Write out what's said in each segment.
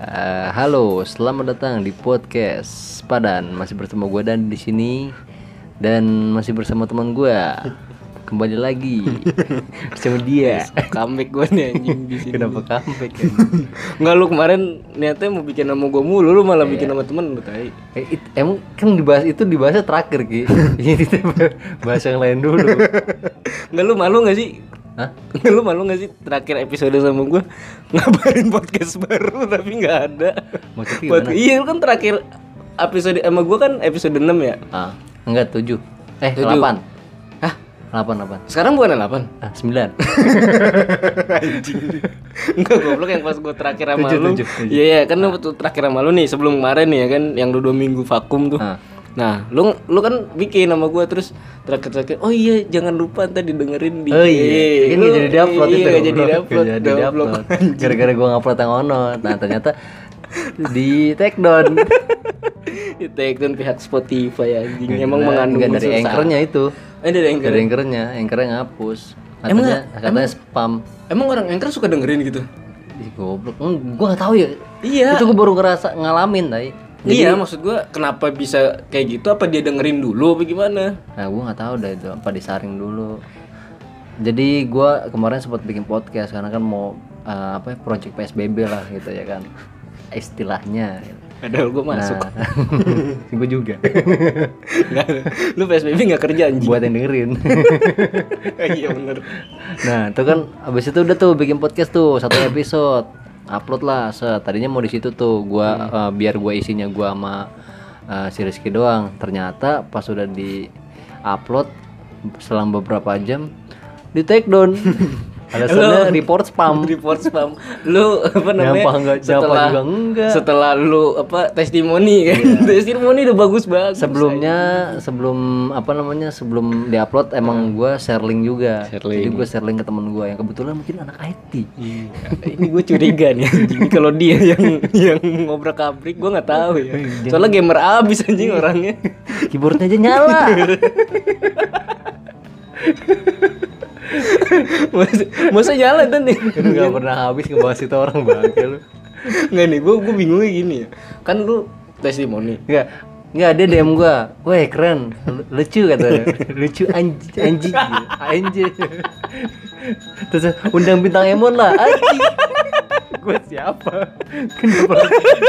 Eh, halo, selamat datang di podcast Padan. Masih bersama gue dan di sini dan masih bersama teman gue. Kembali lagi bersama dia. comeback gue nih anjing di sini. Kenapa comeback ya? Enggak lu kemarin niatnya mau bikin nama gue mulu, lu malah bikin nama temen lu tai. Eh, it- emang kan dibahas itu dibahasnya terakhir Ki. Ini kita bahas yang lain dulu. Enggak lu malu gak sih? Hah? Lu malu gak sih terakhir episode sama gue ngabarin podcast baru tapi nggak ada. Maksudnya Buat, iya lu kan terakhir episode sama gue kan episode 6 ya. Ah, enggak 7. Eh, Tujuh. 8. Hah? 8 8. Sekarang bukan 8 Ah, 9. Enggak goblok yang pas gue terakhir sama Tujuh, lu. tujuh, tujuh. Iya iya kan lu tuh terakhir sama lu nih sebelum kemarin nih ya kan yang lu dua minggu vakum tuh. Ah. Nah, lu lu kan bikin sama gua terus terakhir-terakhir oh iya jangan lupa ntar didengerin di Oh iya, kan Lu- nggak jadi diupload iya, itu. nggak jadi diupload. Jadi diupload. Gara-gara gua ngupload yang ono. Nah, ternyata di take down. Di take down pihak Spotify anjing. Nggak Emang mengandung dari anchornya itu. Eh dari anchor. Dari anchornya, anchornya ngapus. Emang Katanya, katanya spam. Emang orang anchor suka dengerin gitu? Ih, goblok. Hmm, gua gak tahu ya. Iya. Itu gua baru ngerasa ngalamin, tai. Iya, maksud gua kenapa bisa kayak gitu? Apa dia dengerin dulu apa gimana? Nah, gua nggak tahu dah itu apa disaring dulu. Jadi gua kemarin sempat bikin podcast karena kan mau eh, apa ya, project PSBB lah gitu ya kan. Istilahnya. Padahal gua masuk. Nah, gue juga. Nggak, lu PSBB nggak kerja anjing. Buat yang dengerin. iya bener. nah, itu kan abis itu udah tuh bikin podcast tuh satu episode. Upload lah. Set. Tadinya mau di situ tuh gua eh, biar gua isinya gua sama eh, si Rizky doang. Ternyata pas udah di upload selang beberapa jam di take down. Alasannya report spam. report spam. Lu apa namanya Nyapa enggak, nyapa juga enggak. setelah lu apa testimoni kan? Testimoni udah bagus banget sebelumnya sebelum apa namanya sebelum diupload emang gua share link juga. Share link. jadi gua share link ke temen gua yang kebetulan mungkin anak IT ini gue curiga nih anjing. Kalau dia yang yang ngobrak abrik gue nggak tahu ya. Soalnya gamer abis anjing orangnya. Keyboardnya aja nyala masa, jalan kan nih. Nggak pernah habis ngebahas itu orang bangke lu. Nggak nih gue gue bingungnya gini ya. Kan lu testimoni. Nggak nggak dia DM gua. Weh keren. Lu- lucu katanya lucu anjing anjing. Anjing. Terus undang bintang Emon lah. Anjing. Gue siapa? Kenapa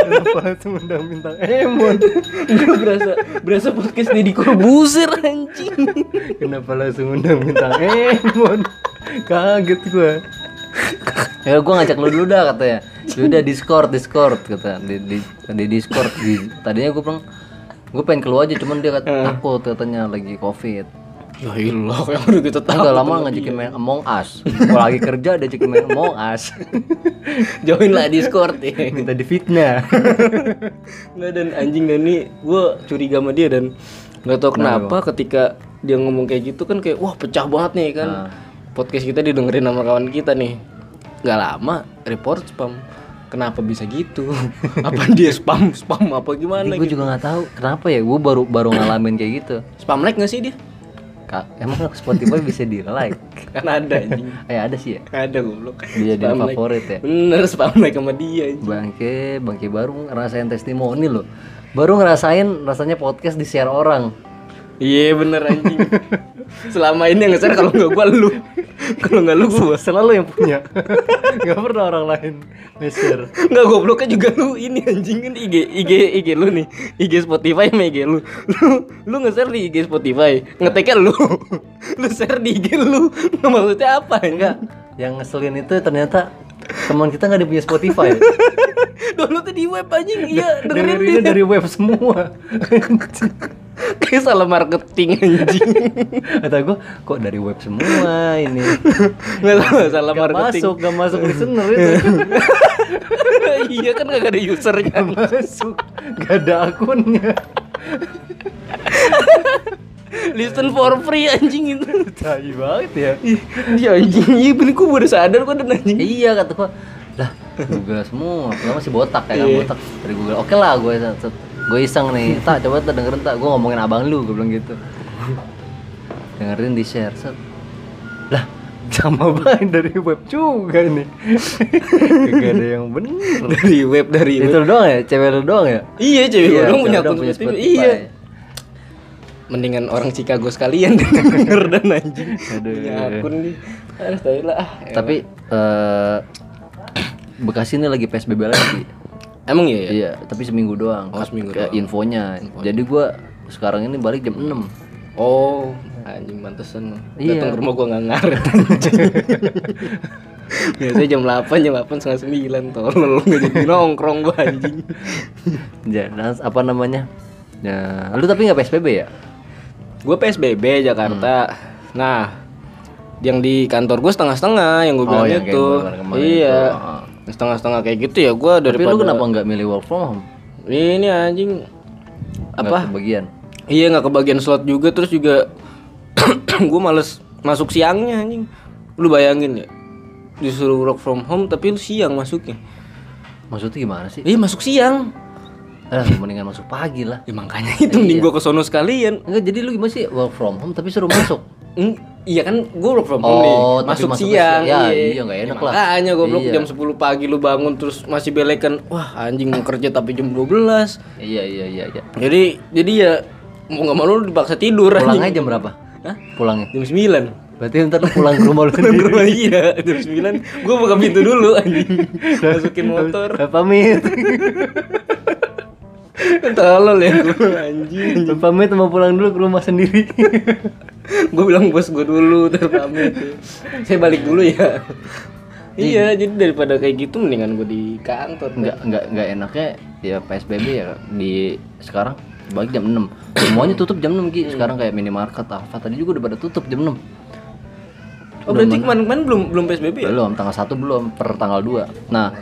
kenapa langsung undang bintang Emon? Gue berasa berasa podcast Deddy Corbuzier anjing. Kenapa langsung undang bintang Emon? Kaget gue. ya gue ngajak lu dulu dah katanya. Yaudah Discord, Discord kata di, di, di Discord. Di, tadinya gue bilang gue pengen keluar aja cuman dia kata, takut katanya lagi covid. Ya ilah yang udah kita tahu Enggak lama ngajakin main Among Us. Gue lagi kerja dia ajakin main Among Us. Join lah Discord. Ya Minta difitnah Nggak dan anjing dan nih gue curiga sama dia dan nggak tahu kenapa ketika dia ngomong kayak gitu kan kayak wah pecah banget nih kan podcast kita didengerin sama kawan kita nih nggak lama report spam kenapa bisa gitu apa dia spam spam apa gimana Gue gitu juga nggak tahu kenapa ya gue baru baru ngalamin kayak gitu spam like nggak sih dia Kak, emang Spotify bisa di like? kan ada anjing Eh ada sih ya? ada goblok Dia jadi like. favorit ya? bener spam like sama dia anjing. Bangke, bangke baru ngerasain testimoni loh. Baru ngerasain rasanya podcast di share orang. Iya bener anjing. Selama ini yang nge-share kalau nggak gua lu. Kalau nggak lu gua Selalu yang punya. Gak pernah orang lain nge-share. Nggak gobloknya juga lu. Ini anjing kan IG IG IG lu nih. IG Spotify sama IG lu. Lu lu nge-share di IG Spotify. Ngeteknya lu. Lu share di IG lu. Nggak maksudnya apa enggak Yang ngeselin itu ternyata teman kita nggak punya Spotify. downloadnya di web anjing iya dengerin Dengerinnya dari web semua. kayak salah marketing anjing Kata gue, kok dari web semua ini. nggak salah salah Gak marketing masuk, gak masuk listener itu. iya kan nggak ada usernya Gak masuk, gak ada akunnya. Listen for free anjing itu Tai banget ya. iya anjing iya bener gua baru sadar kok dan anjing Iya kata gua. Lah, Google semua. Pertama masih botak ya kan botak dari Google. Oke lah gue gue iseng nih. Tak coba tak dengerin tak. Gue ngomongin abang lu, gue bilang gitu. dengerin di share. Set. Lah, sama banget dari web juga nih Gak ada yang bener dari web dari web itu doang ya cewek lu doang ya iya cewek Iya, gue punya doang akun punya Spotify. iya mendingan orang Chicago sekalian. Denger dan anjing. Aduh. punya akun nih. Tahu lah. Ah. tapi eh Bekasi ini lagi PSBB lagi. Emang iya ya? iya tapi seminggu doang. Oh, seminggu kayak infonya. Jadi gua sekarang ini balik jam 6 oh anjing pantesan Iya. datang ke rumah gua nggak ngaret biasanya jam 8 jam 8 setengah sembilan tolol. Nggak jadi nongkrong gua anjing. Jangan apa namanya? Ya, lu tapi nggak PSBB ya? Gue PSBB Jakarta. Nah yang di kantor gue setengah-setengah yang gue bilang yang kayak itu iya. ah. setengah-setengah kayak gitu ya gue Tapi daripada lu kenapa nggak milih work from home? ini anjing. Nggak apa? kebagian? iya nggak kebagian slot juga terus juga gue males masuk siangnya anjing. Lu bayangin ya disuruh work from home tapi lu siang masuknya. Maksudnya gimana sih? iya masuk siang Eh, mendingan masuk pagi lah. ya makanya itu mending gue ke sono sekalian Enggak, jadi lu gimana sih work from home tapi suruh masuk? Iya kan gue work from home Oh, nih tapi masuk masuk siang. Ya, iya, nggak enak Ya, lah. makanya gue Iya. jam 10 pagi lu bangun terus masih belekan wah anjing mau kerja tapi jam 12 iya, iya, iya, iya. jadi jadi ya mau nggak mau lu dipaksa tidur Pulangnya jam berapa? Hah? Pulangnya. jam 9 Berarti ntar lu pulang ke rumah lu Pulang ke sendiri. rumah iya jam 9 gue buka pintu dulu anjing masukin motor Pamit. tolol ya gue anjing. Pamit mau pulang dulu ke rumah sendiri. gue bilang bos gue dulu terpamit saya balik dulu ya. Iya jadi daripada kayak gitu mendingan gue di kantor. Enggak, enggak, enggak enaknya ya PSBB ya di sekarang. Balik jam 6 semuanya tutup jam 6 Ki. sekarang kayak minimarket apa tadi juga udah pada tutup jam 6 Oh berarti kemarin-kemarin belum belum PSBB ya? belum tanggal 1 belum per tanggal 2 nah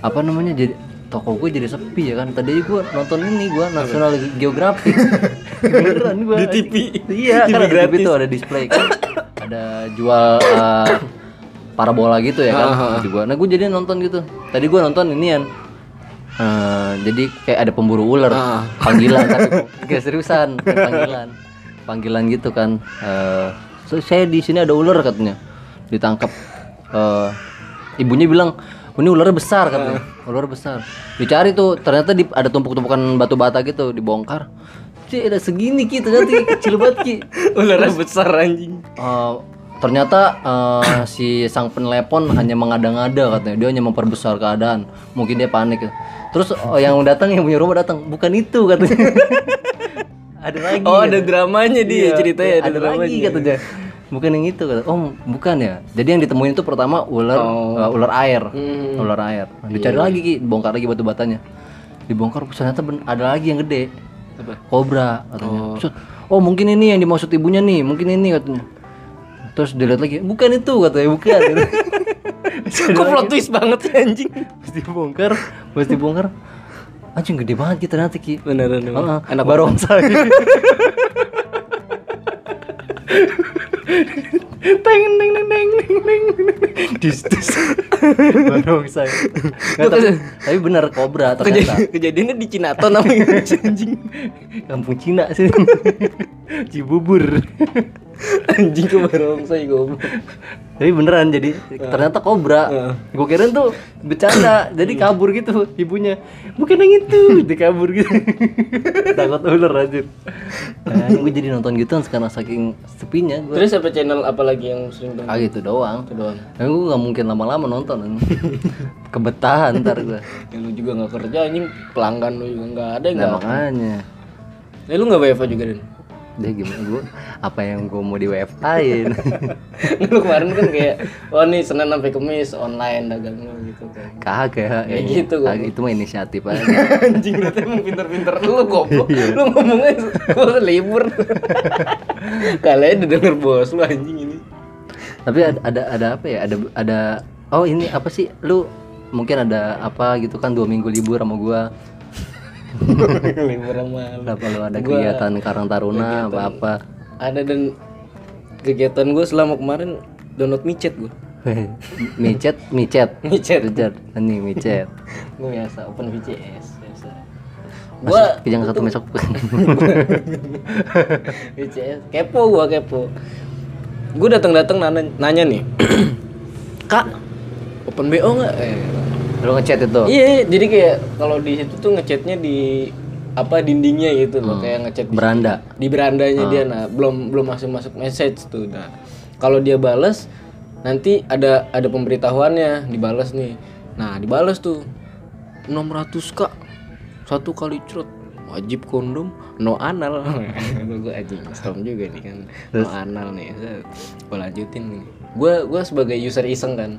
apa namanya jadi toko gue jadi sepi ya kan. Tadi gue nonton ini gue National Geographic. Beneran gue Di TV. iya TV kan ada TV gratis. tuh ada display kan. Ada jual eh, parabola gitu ya kan. Jadi gua. Nah gue jadi nonton gitu. Tadi gue nonton inian Eh, jadi kayak ada pemburu ular. Ah. panggilan tapi seriusan panggilan. Panggilan gitu kan. Eh, so, saya di sini ada ular katanya. Ditangkap. Eh, ibunya bilang "Oh, ini ularnya besar katanya. Ular besar. Dicari tuh ternyata di, ada tumpuk-tumpukan batu bata gitu dibongkar. Cih, ada segini ki. Ternyata Ki, kecil banget ki. Ularnya besar anjing. Eh, ternyata eh, si sang penelepon hanya mengada-ngada katanya. Dia hanya memperbesar keadaan. Mungkin dia panik. Terus eh, yang datang yang punya rumah datang. Bukan itu katanya. Ada lagi Oh ada katanya. dramanya dia Iya, ceritanya ada, ada dramanya. lagi katanya bukan yang itu kata oh bukan ya? Jadi yang ditemuin itu pertama ular eh, ular air. Hmm. ular air. Nah, dicari lagi ki. Bongkar lagi batu batanya dibongkar ternyata ada lagi yang gede. Apa? kobra katanya. Terus, oh mungkin ini yang dimaksud ibunya nih mungkin ini katanya. Terus dilihat lagi bukan itu katanya. Bukan. Kok plot twist banget sih anjing? pas dibongkar pas dibongkar anjing gede banget kita ternyata ki. Beneran. Heeh, Anak barongsai teng teng teng teng teng teng dis dis. Barongsai Nggak, tapi, bener kobra ternyata. Kejadian, kejadiannya di Cinaton namanya anjing. kampung Cina sih. Cibubur Anjing ke barongsai goblok. tapi beneran jadi ternyata kobra. Gue kirain tuh bercanda jadi kabur gitu ibunya. Bukan yang itu dia kabur gitu. Takut ular aja nah, gue jadi nonton gitu sekarang saking sepinya gue Terus apa channel apa lagi yang sering ah tonton? gitu doang. Itu doang. nah, gue nggak mungkin lama-lama nonton kebetahan ntar gue Ya, lu juga nggak kerja anjing. Pelanggan lu juga nggak ada nah nggak. makanya. Eh, lu nggak WFA juga Den? Dia gimana? Gue apa yang gue mau di WFA-in lu kemarin kan kayak oh nih Senin sampai Kamis online dagang lu gitu kan. kagak Kayak ya, gitu, kagak, itu mah inisiatif aja. Anjing berarti emang pinter-pinter lu goblok. Lu ngomongnya gua libur. Kalian udah denger bos lu anjing ini. tapi ada, ada ada apa ya? Ada ada oh ini apa sih? Lu mungkin ada apa gitu kan dua minggu libur sama gua libur sama lu. kenapa lu ada kegiatan Karang Taruna apa apa Ada dan kegiatan gue selama kemarin download micet gue. micet micet Micet. Richard ini micet Gue biasa open VCS biasa. gua Gua kijang satu mesok VCS kepo gua kepo. gue datang datang nanya, nanya nih kak open bo nggak eh, Lu ngechat itu. iya jadi kayak kalau di situ tuh ngechatnya di apa dindingnya gitu loh. Kayak ngechat di, Beranda. di berandanya dia. Nah belum belum masuk masuk message tuh. Nah kalau dia bales nanti ada ada pemberitahuannya. Dibales nih. Nah dibales tuh. 600 kak. Satu kali cerut wajib kondom? No anal. Gue anjing serem juga nih kan. No anal nih. Gue lanjutin nih. Gue gue sebagai user iseng kan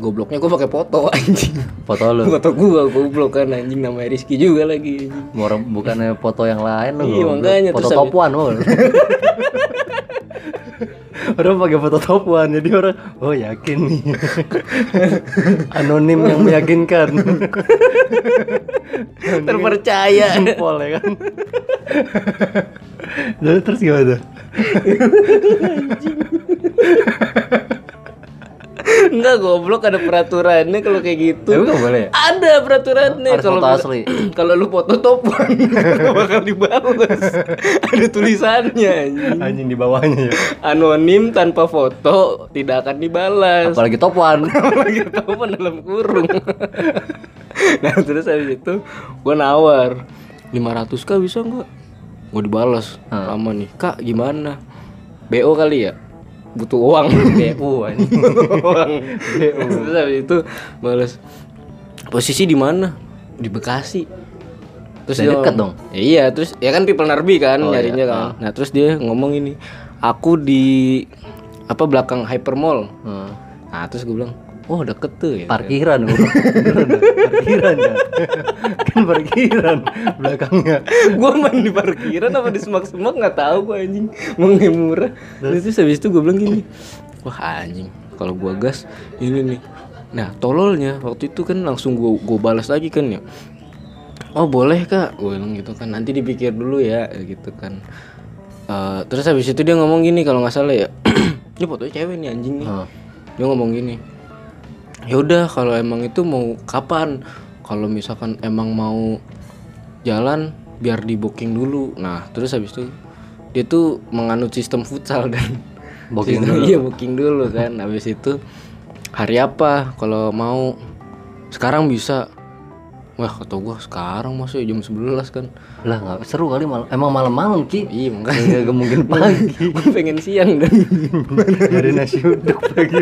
gobloknya gue pakai foto anjing Foto lu. foto gue goblok kan anjing namanya Rizky juga lagi anjing. Orang bukannya foto yang lain lu. Iya, makanya, foto top one lu. orang pakai foto top one jadi orang oh yakin nih anonim yang meyakinkan terpercaya jempol ya kan jadi terus gimana tuh Enggak goblok ada peraturannya kalau kayak gitu. Emang nggak boleh ya? Ada peraturannya kalau asli. kalau lu foto topan bakal dibalas. ada tulisannya anjing. anjing di bawahnya ya Anonim tanpa foto tidak akan dibalas. apalagi top one Apalagi topan dalam kurung. nah terus habis itu gua nawar 500 kak bisa nggak? Gue dibalas lama nih kak gimana? BO kali ya? Butuh uang. BU uang terus habis itu balas posisi di mana di Bekasi terus Udah deket dong. Ya iya terus ya kan people narbi kan Oh, nyarinya iya. kan nah terus dia ngomong ini aku di apa belakang hypermall Hmm. nah terus gue bilang oh deket tuh ya. Parkiran dah. parkiran ya kan parkiran belakangnya. Gue main di parkiran apa di semak-semak? Nggak tahu gue anjing. Mau murah. Terus? Habis itu gue bilang gini wah anjing kalau gue gas ini nih. Nah tololnya waktu itu kan langsung gue gue balas lagi kan ya. Oh boleh kak. Gue bilang gitu kan nanti dipikir dulu ya gitu kan. Eh, terus habis itu dia ngomong gini kalau nggak salah ya. Ini fotonya cewek nih anjing nih. Hah. dia ngomong gini ya udah kalau emang itu mau kapan? Kalau misalkan emang mau jalan biar di booking dulu. Nah terus habis itu dia tuh menganut sistem futsal dan Booking sistem- iya booking dulu kan. Habis itu hari apa? Kalau mau sekarang bisa wah kata gua sekarang masih jam 11 kan. Lah nggak seru kali malam emang malam-malam ki iya makanya. Nggak mungkin pagi. Gue pengen siang dan dari nasi uduk pagi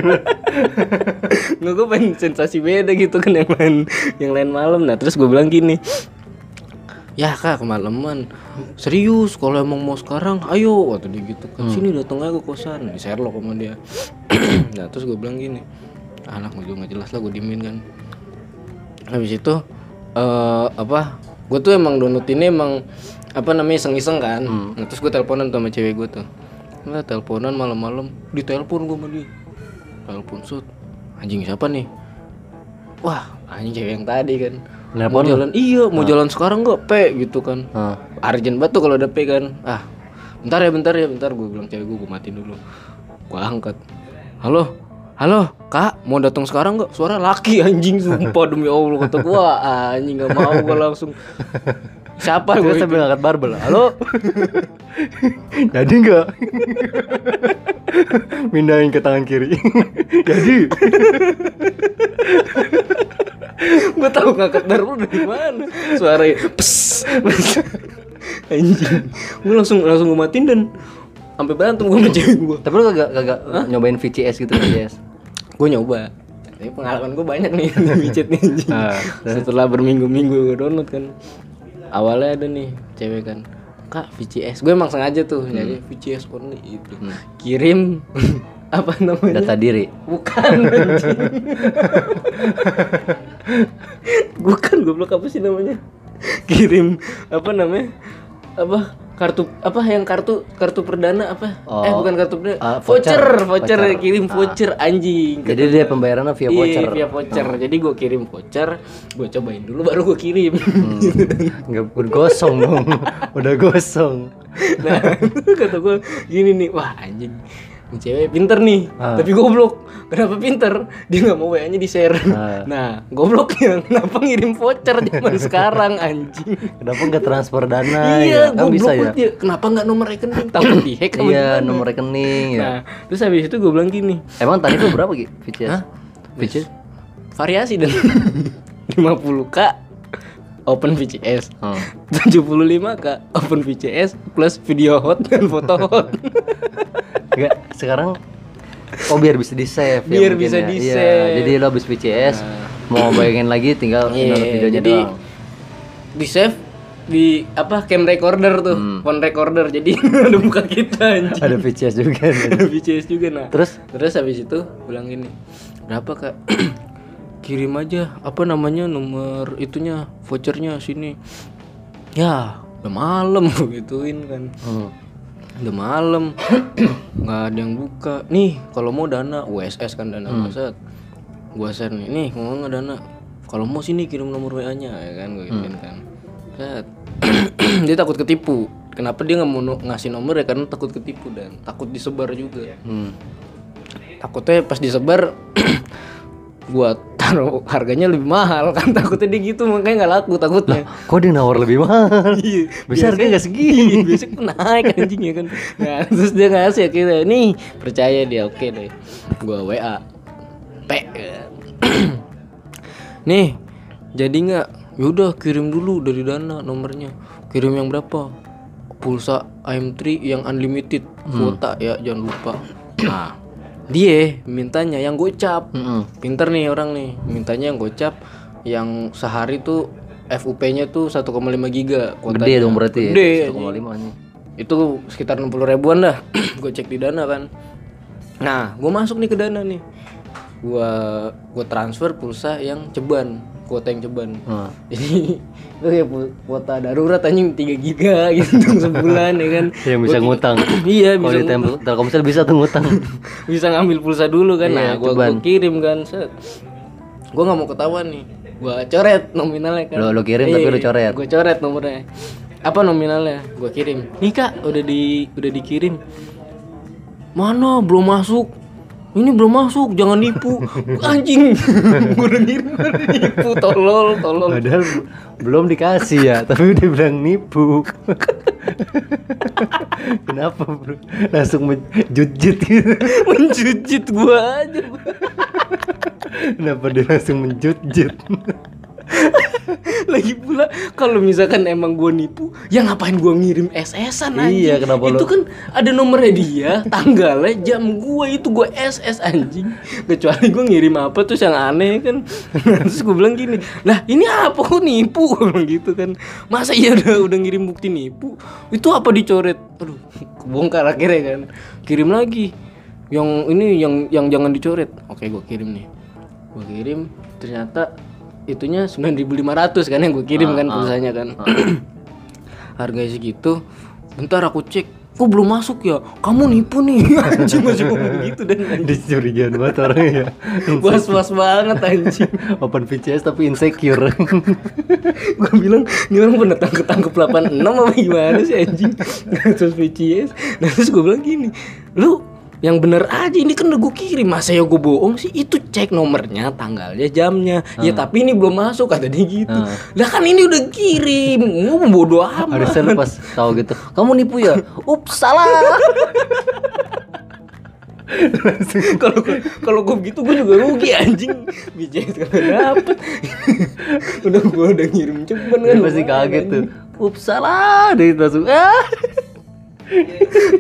nggak gue pengen sensasi beda gitu kan yang lain yang lain malam. Nah terus gue bilang gini ya kak kemalaman. Serius kalau emang mau sekarang ayo. Waktu dia gitu kan. Sini datang aja ke kosan. Di Sherlock sama dia. Nah terus gue bilang gini anak gue juga nggak jelas lah gue dimin kan. Habis itu eh apa gue tuh emang download ini emang apa namanya iseng-iseng kan. Nah, terus gue teleponan sama cewek gue tuh. Nah teleponan malam-malam ditelepon gue sama dia. Telepon sud anjing siapa nih? Wah anjing cewek yang tadi kan. Mau Nelpon lu? jalan iya mau jalan sekarang nggak pe? Gitu kan. Hah. Arjen banget tuh kalau ada P kan. Ah bentar ya bentar ya bentar. Gue bilang cewek gue gue matiin dulu. Gue angkat. Halo halo kak mau datang sekarang nggak? Suara laki anjing sumpah demi allah kata gue anjing nggak mau gue langsung. Siapa gue sambil ngangkat barbel. Halo? Jadi nggak? Mindahin ke tangan kiri. Jadi? Gue tahu ngangkat darbu dari mana. Suaranya pes anjing. Gue langsung langsung gue matiin dan sampai berantem gue sama cewek gue tapi lu kagak kagak nyobain VCS gitu VCS gue nyoba. Tapi pengalaman gue banyak nih di micet nih. Ah, setelah berminggu-minggu gue download kan awalnya ada nih cewek kan kak VCS gue emang sengaja tuh nyari VCS only itu kirim apa namanya? Data diri. Bukan bukan goblok apa sih namanya? Kirim apa namanya apa? Kartu apa yang kartu kartu perdana apa? Eh Oh. bukan kartu perdana. Ah, voucher voucher. voucher, kirim voucher anjing. Jadi dia pembayarannya via Iya, voucher. via voucher. Jadi gue kirim voucher, gue cobain dulu baru gue kirim. nggak udah gosong dong. Udah gosong. Nah, kata gue gini nih, wah anjing. Ini cewek pinter nih, Ah. tapi goblok. Kenapa pinter? Dia nggak mau WA-nya di share. Ah. Nah, gobloknya kenapa ngirim voucher zaman sekarang anjing? Kenapa nggak transfer dana iya, ya? Kan bisa ya. dia. Kenapa nggak nomor rekening? Takut dihack Iya, gimana? nomor rekening ya. Nah, terus habis itu gue bilang gini, Emang tadi tuh berapa Ki? VCS? VCS? variasi dan 50k open VCS. Oh. 75k open VCS plus video hot dan foto hot. Enggak, sekarang Oh biar bisa di save ya Biar bisa ya. Iya, di-save. jadi lo habis VCS mau bayangin lagi tinggal Iya, download videonya jadi doang. di save di apa cam recorder tuh, Hmm. phone recorder. Jadi ada muka kita anjing. Ada VCS juga. nih. Ada VCS juga nah. Terus Terus habis itu bilang gini, berapa kak? Kirim aja apa namanya nomor itunya vouchernya sini. Ya udah malam gituin kan. hmm. Udah malam nggak ada yang buka. Nih kalau mau dana USS kan dana Hmm. set. Gua share nih. Nih mau nggak dana? Kalau mau sini kirim nomor WA-nya ya kan gue gituin Hmm. kan. Set. dia takut ketipu. Kenapa dia nggak mau ngasih nomor ya karena takut ketipu dan takut disebar juga Hmm. takutnya pas disebar gua taruh harganya lebih mahal kan takutnya dia gitu makanya nggak laku takutnya. Kok dia nawar lebih mahal? iya Bisa harganya nggak segini. biasanya kan naik anjing ya kan? Nah terus dia ngasih akhirnya nih percaya dia oke deh. Gua WA P nih jadi nggak? Yaudah kirim dulu dari dana nomornya. Kirim yang berapa? Pulsa AM3 yang unlimited. Kuota ya jangan lupa. Nah dia mintanya yang gocap Mm-mm. pinter nih orang nih mintanya yang gocap yang sehari tuh FUP-nya tuh 1,5 giga kuotanya. Gede dong berarti ya. Gede. 1,5 nih. Itu sekitar 60 ribuan dah. gue cek di Dana kan. Nah, gue masuk nih ke Dana nih. Gua gua transfer pulsa yang ceban, kuota yang ceban. Ah. Jadi itu ya pu- kuota darurat anjing 3 giga gitu sebulan ya kan. Yang bisa ngutang. Iya, Kalau bisa di Telkom- Telkomsel bisa tuh ngutang. bisa ngambil pulsa dulu kan nah Iya, gua, ceban. gua kirim kan set gua nggak mau ketahuan nih gua coret nominalnya kan Lo- lo kirim tapi lo coret. gua coret nomornya apa nominalnya gua kirim nih kak udah di udah dikirim mana belum masuk ini belum masuk jangan nipu anjing gua udah nipu tolol tolol Padahal belum dikasih ya, tapi udah bilang nipu. Kenapa bro? Langsung menjujit gitu. menjujit gua aja Kenapa dia langsung menjujit? lagi pula kalau misalkan emang gue nipu ya ngapain gue ngirim SS-an anjing Iya, kenapa itu lo- kan ada nomornya dia tanggalnya jam gue itu gue SS anjing. Kecuali gue ngirim apa terus yang aneh kan. Terus gue bilang gini lah ini apa? Kok nipu? Gitu kan. Masa iya udah udah ngirim bukti nipu? Itu apa dicoret? Aduh kebongkar akhirnya kan. Kirim lagi. Yang ini yang yang jangan dicoret. Oke gue kirim nih. Gue kirim ternyata itunya 9.500 kan yang gue kirim kan pulsanya kan. harganya segitu. Bentar aku cek kok belum masuk ya? Kamu nipu nih. Anjing masih ngomong gitu dan curigaan banget orangnya ya. was was banget anjing. Open VCS tapi insecure. gue bilang ini orang pernah tangkep tangkep 86 apa gimana sih anjing? Terus VCS nah terus gue bilang gini lu yang bener aja ini kan udah gue kirim. Masa ya gue bohong sih? Itu cek nomornya tanggalnya jamnya. Ya tapi ini belum masuk kata dia gitu. Lah kan ini udah kirim. Gue bodoh amat. Harusnya lu pas tahu gitu, kamu nipu ya? Ups, salah. kalau kalau gue begitu gue juga rugi anjing. VCS kagak dapet. Udah gue udah ngirim ceban kan. Pasti kaget tuh. Ups, salah. Dia langsung ah.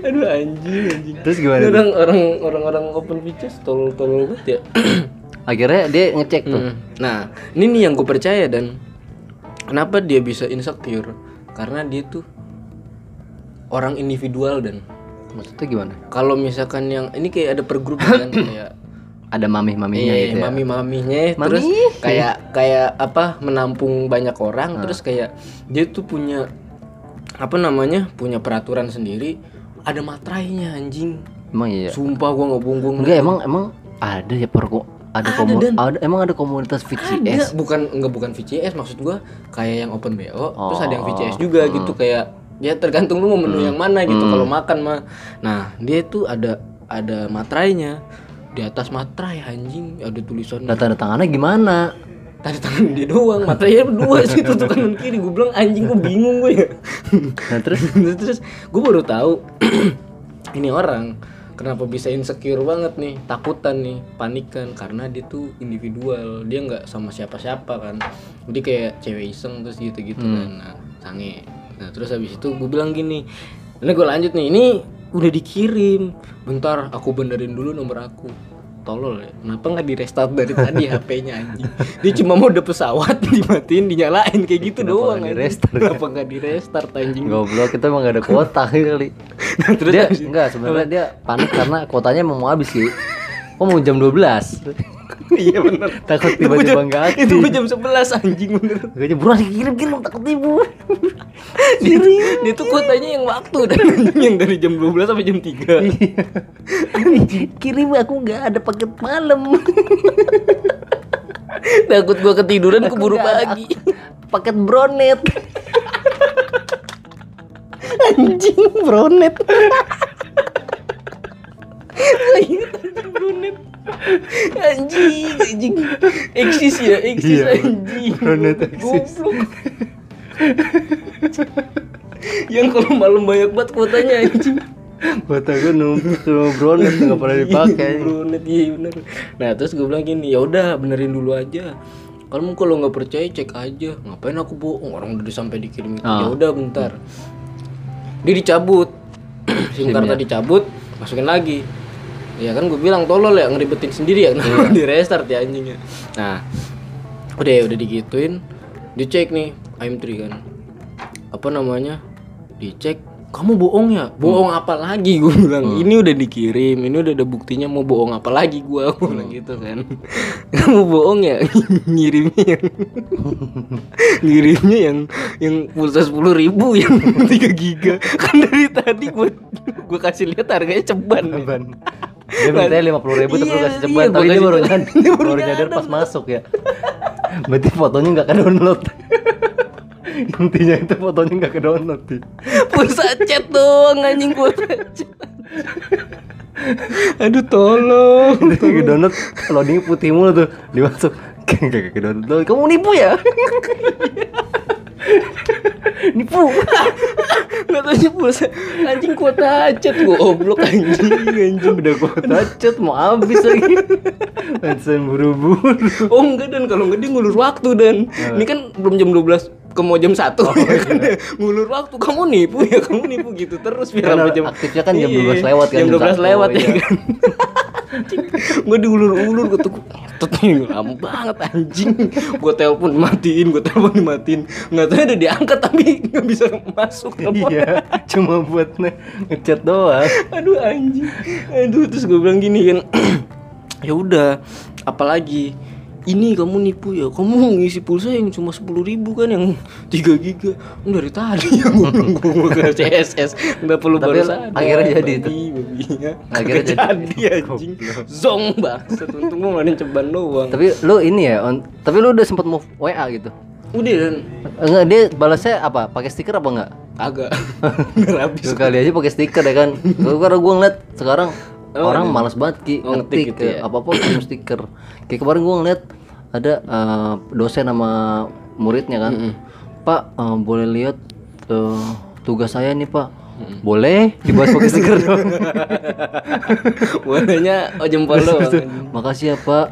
Aduh anjing anjing Terus gimana? orang orang orang orang open tolol tolol banget ya Akhirnya dia ngecek tuh. Hmm. Nah, ini nih yang gue percaya dan kenapa dia bisa insecure? Karena dia tuh orang individual dan Maksudnya gimana? kalau misalkan yang ini kayak ada per grup kan kayak Ada mamih-maminya eh, gitu ya. mami-maminya Mami. terus kayak kayak apa menampung banyak orang terus kayak dia tuh punya apa namanya? Punya peraturan sendiri. Ada matrainya anjing. Emang iya. sumpah gua nggak bohong Enggak emang emang ada ya perko ada, Ada, komu- Dan. ada emang ada komunitas ada. VCS. bukan enggak bukan VCS maksud gua kayak yang open BO terus ada yang Oh. VCS juga gitu kayak ya tergantung lu mau menu yang mana gitu kalau makan mah. Nah dia tuh ada ada matrainya. Di atas matrai anjing ada tulisan tanda tangannya gimana? Tanda tangan dia doang matrainya berdua sih tuh kanan kiri. Gue bilang anjing gue bingung gue ya. Nah, terus? Terus gue baru tahu ini orang kenapa bisa insecure banget nih takutan nih panikan karena dia tuh individual dia nggak sama siapa-siapa kan. Jadi kayak cewek iseng terus gitu-gitu kan. Nah sange. Nah terus habis itu gue bilang gini ini gue lanjut nih ini udah dikirim. Bentar aku benerin dulu nomor aku tolol ya kenapa nggak di restart dari tadi HP-nya anjing dia cuma mau udah pesawat dimatiin dinyalain kayak gitu doang nggak anjing. di-restart ya? kenapa nggak di restart anjing goblok kita emang gak ada kuota kali. terus dia enggak sebenarnya dia panik karena kuotanya emang mau habis sih. Kok mau jam 12? Iya bener. Takut gua tiba-tiba jam- nggak aktif. itu gue jam 11 anjing bener. Gaknya buruan kirim kirim takut ibu. dia, dia tuh kuotanya yang waktu dan yang dari jam 12 sampai jam 3 kirim aku nggak ada paket malam. takut gue ketiduran Aku keburu pagi. paket bronet. anjing bronet. Bronet anjing anjing eksis ya eksis Iya, anjing bronet eksis. goblok yang kalau malam banyak banget kuotanya anjing Kuota gue numpuk sama bronet nggak pernah dipakai. Brunet iya bener. Nah terus gue bilang gini, ya udah benerin dulu aja. Kamu kalau nggak percaya cek aja. Ngapain aku bohong? Orang udah sampai dikirim. Ah. Ya udah bentar. Dia dicabut. SIM card dicabut, masukin lagi. Ya kan gue bilang tolol ya ngeribetin sendiri ya kenapa di restart ya anjingnya. Nah, udah ya udah digituin, dicek nih AM3 kan. Apa namanya? Dicek kamu bohong ya? Bohong apa lagi gue bilang. Ini udah dikirim, ini udah ada buktinya mau bohong apa lagi gua gue bilang gitu kan. Kamu bohong ya? Ngirimnya yang ngirimnya yang yang pulsa sepuluh ribu yang 3 giga kan dari tadi gue gue kasih lihat harganya ceban nih. Dia mintanya lima puluh ribu tapi Iya, kasih iya, ceban gua tapi dia baru nyadar, baru nyadar pas masuk ya. Berarti fotonya nggak ke download. Intinya itu fotonya nggak ke download sih. pulsa chat doang anjing pulsa chat aduh tolong Itu ke download loading putih mulu tuh dimasuk. Kagak ke download. Kamu nipu ya? Nipu. nggak tahu pulsa anjing kuota chat goblok anjing anjing Udah gua cat mau habis lagi. Langsung buru-buru. oh enggak dan kalau enggak dia ngulur waktu dan ini kan belum jam 12 ke mau jam 1 ya kan? ngulur waktu kamu nipu ya kamu nipu gitu terus biar sampai jam aktifnya kan jam Iya, 12 lewat kan, jam 12 satu, lewat ya iya. kan? Gue diulur-ulur gue tuh ngetet nih lama banget anjing. Gue telepon dimatiin gue telepon dimatiin. Nggak tahu udah diangkat tapi nggak bisa masuk Iya, cuma buat nge- ngechat doang. aduh anjing. Aduh terus gue bilang gini kan ya udah apalagi ini kamu nipu ya kamu ngisi pulsa yang cuma sepuluh ribu kan yang 3 giga dari tadi ya gue bilang gue ke CSS nggak perlu Tapi baru sadar akhirnya jadi babi, babi, ya. Akhirnya jadi. jadi anjing zong banget untung gue ngeluarin ceban doang Tapi lu ini ya, on- tapi lu udah sempet move WA gitu. udah dan Enggak, dia balasnya apa? Pakai stiker apa enggak? agak nggak habis Dua kali aja pakai stiker ya kan. Karena gua ngeliat sekarang Oh, orang iya. malas banget ki Oh, ngetik ngetik gitu ya. apa apa kirim stiker. Kayak kemarin gua ngeliat ada eh, dosen sama muridnya kan. Pak eh, boleh lihat eh, tugas saya nih pak. Boleh dibahas pakai stiker dong. warnanya oh jempol doang Makasih ya Pak.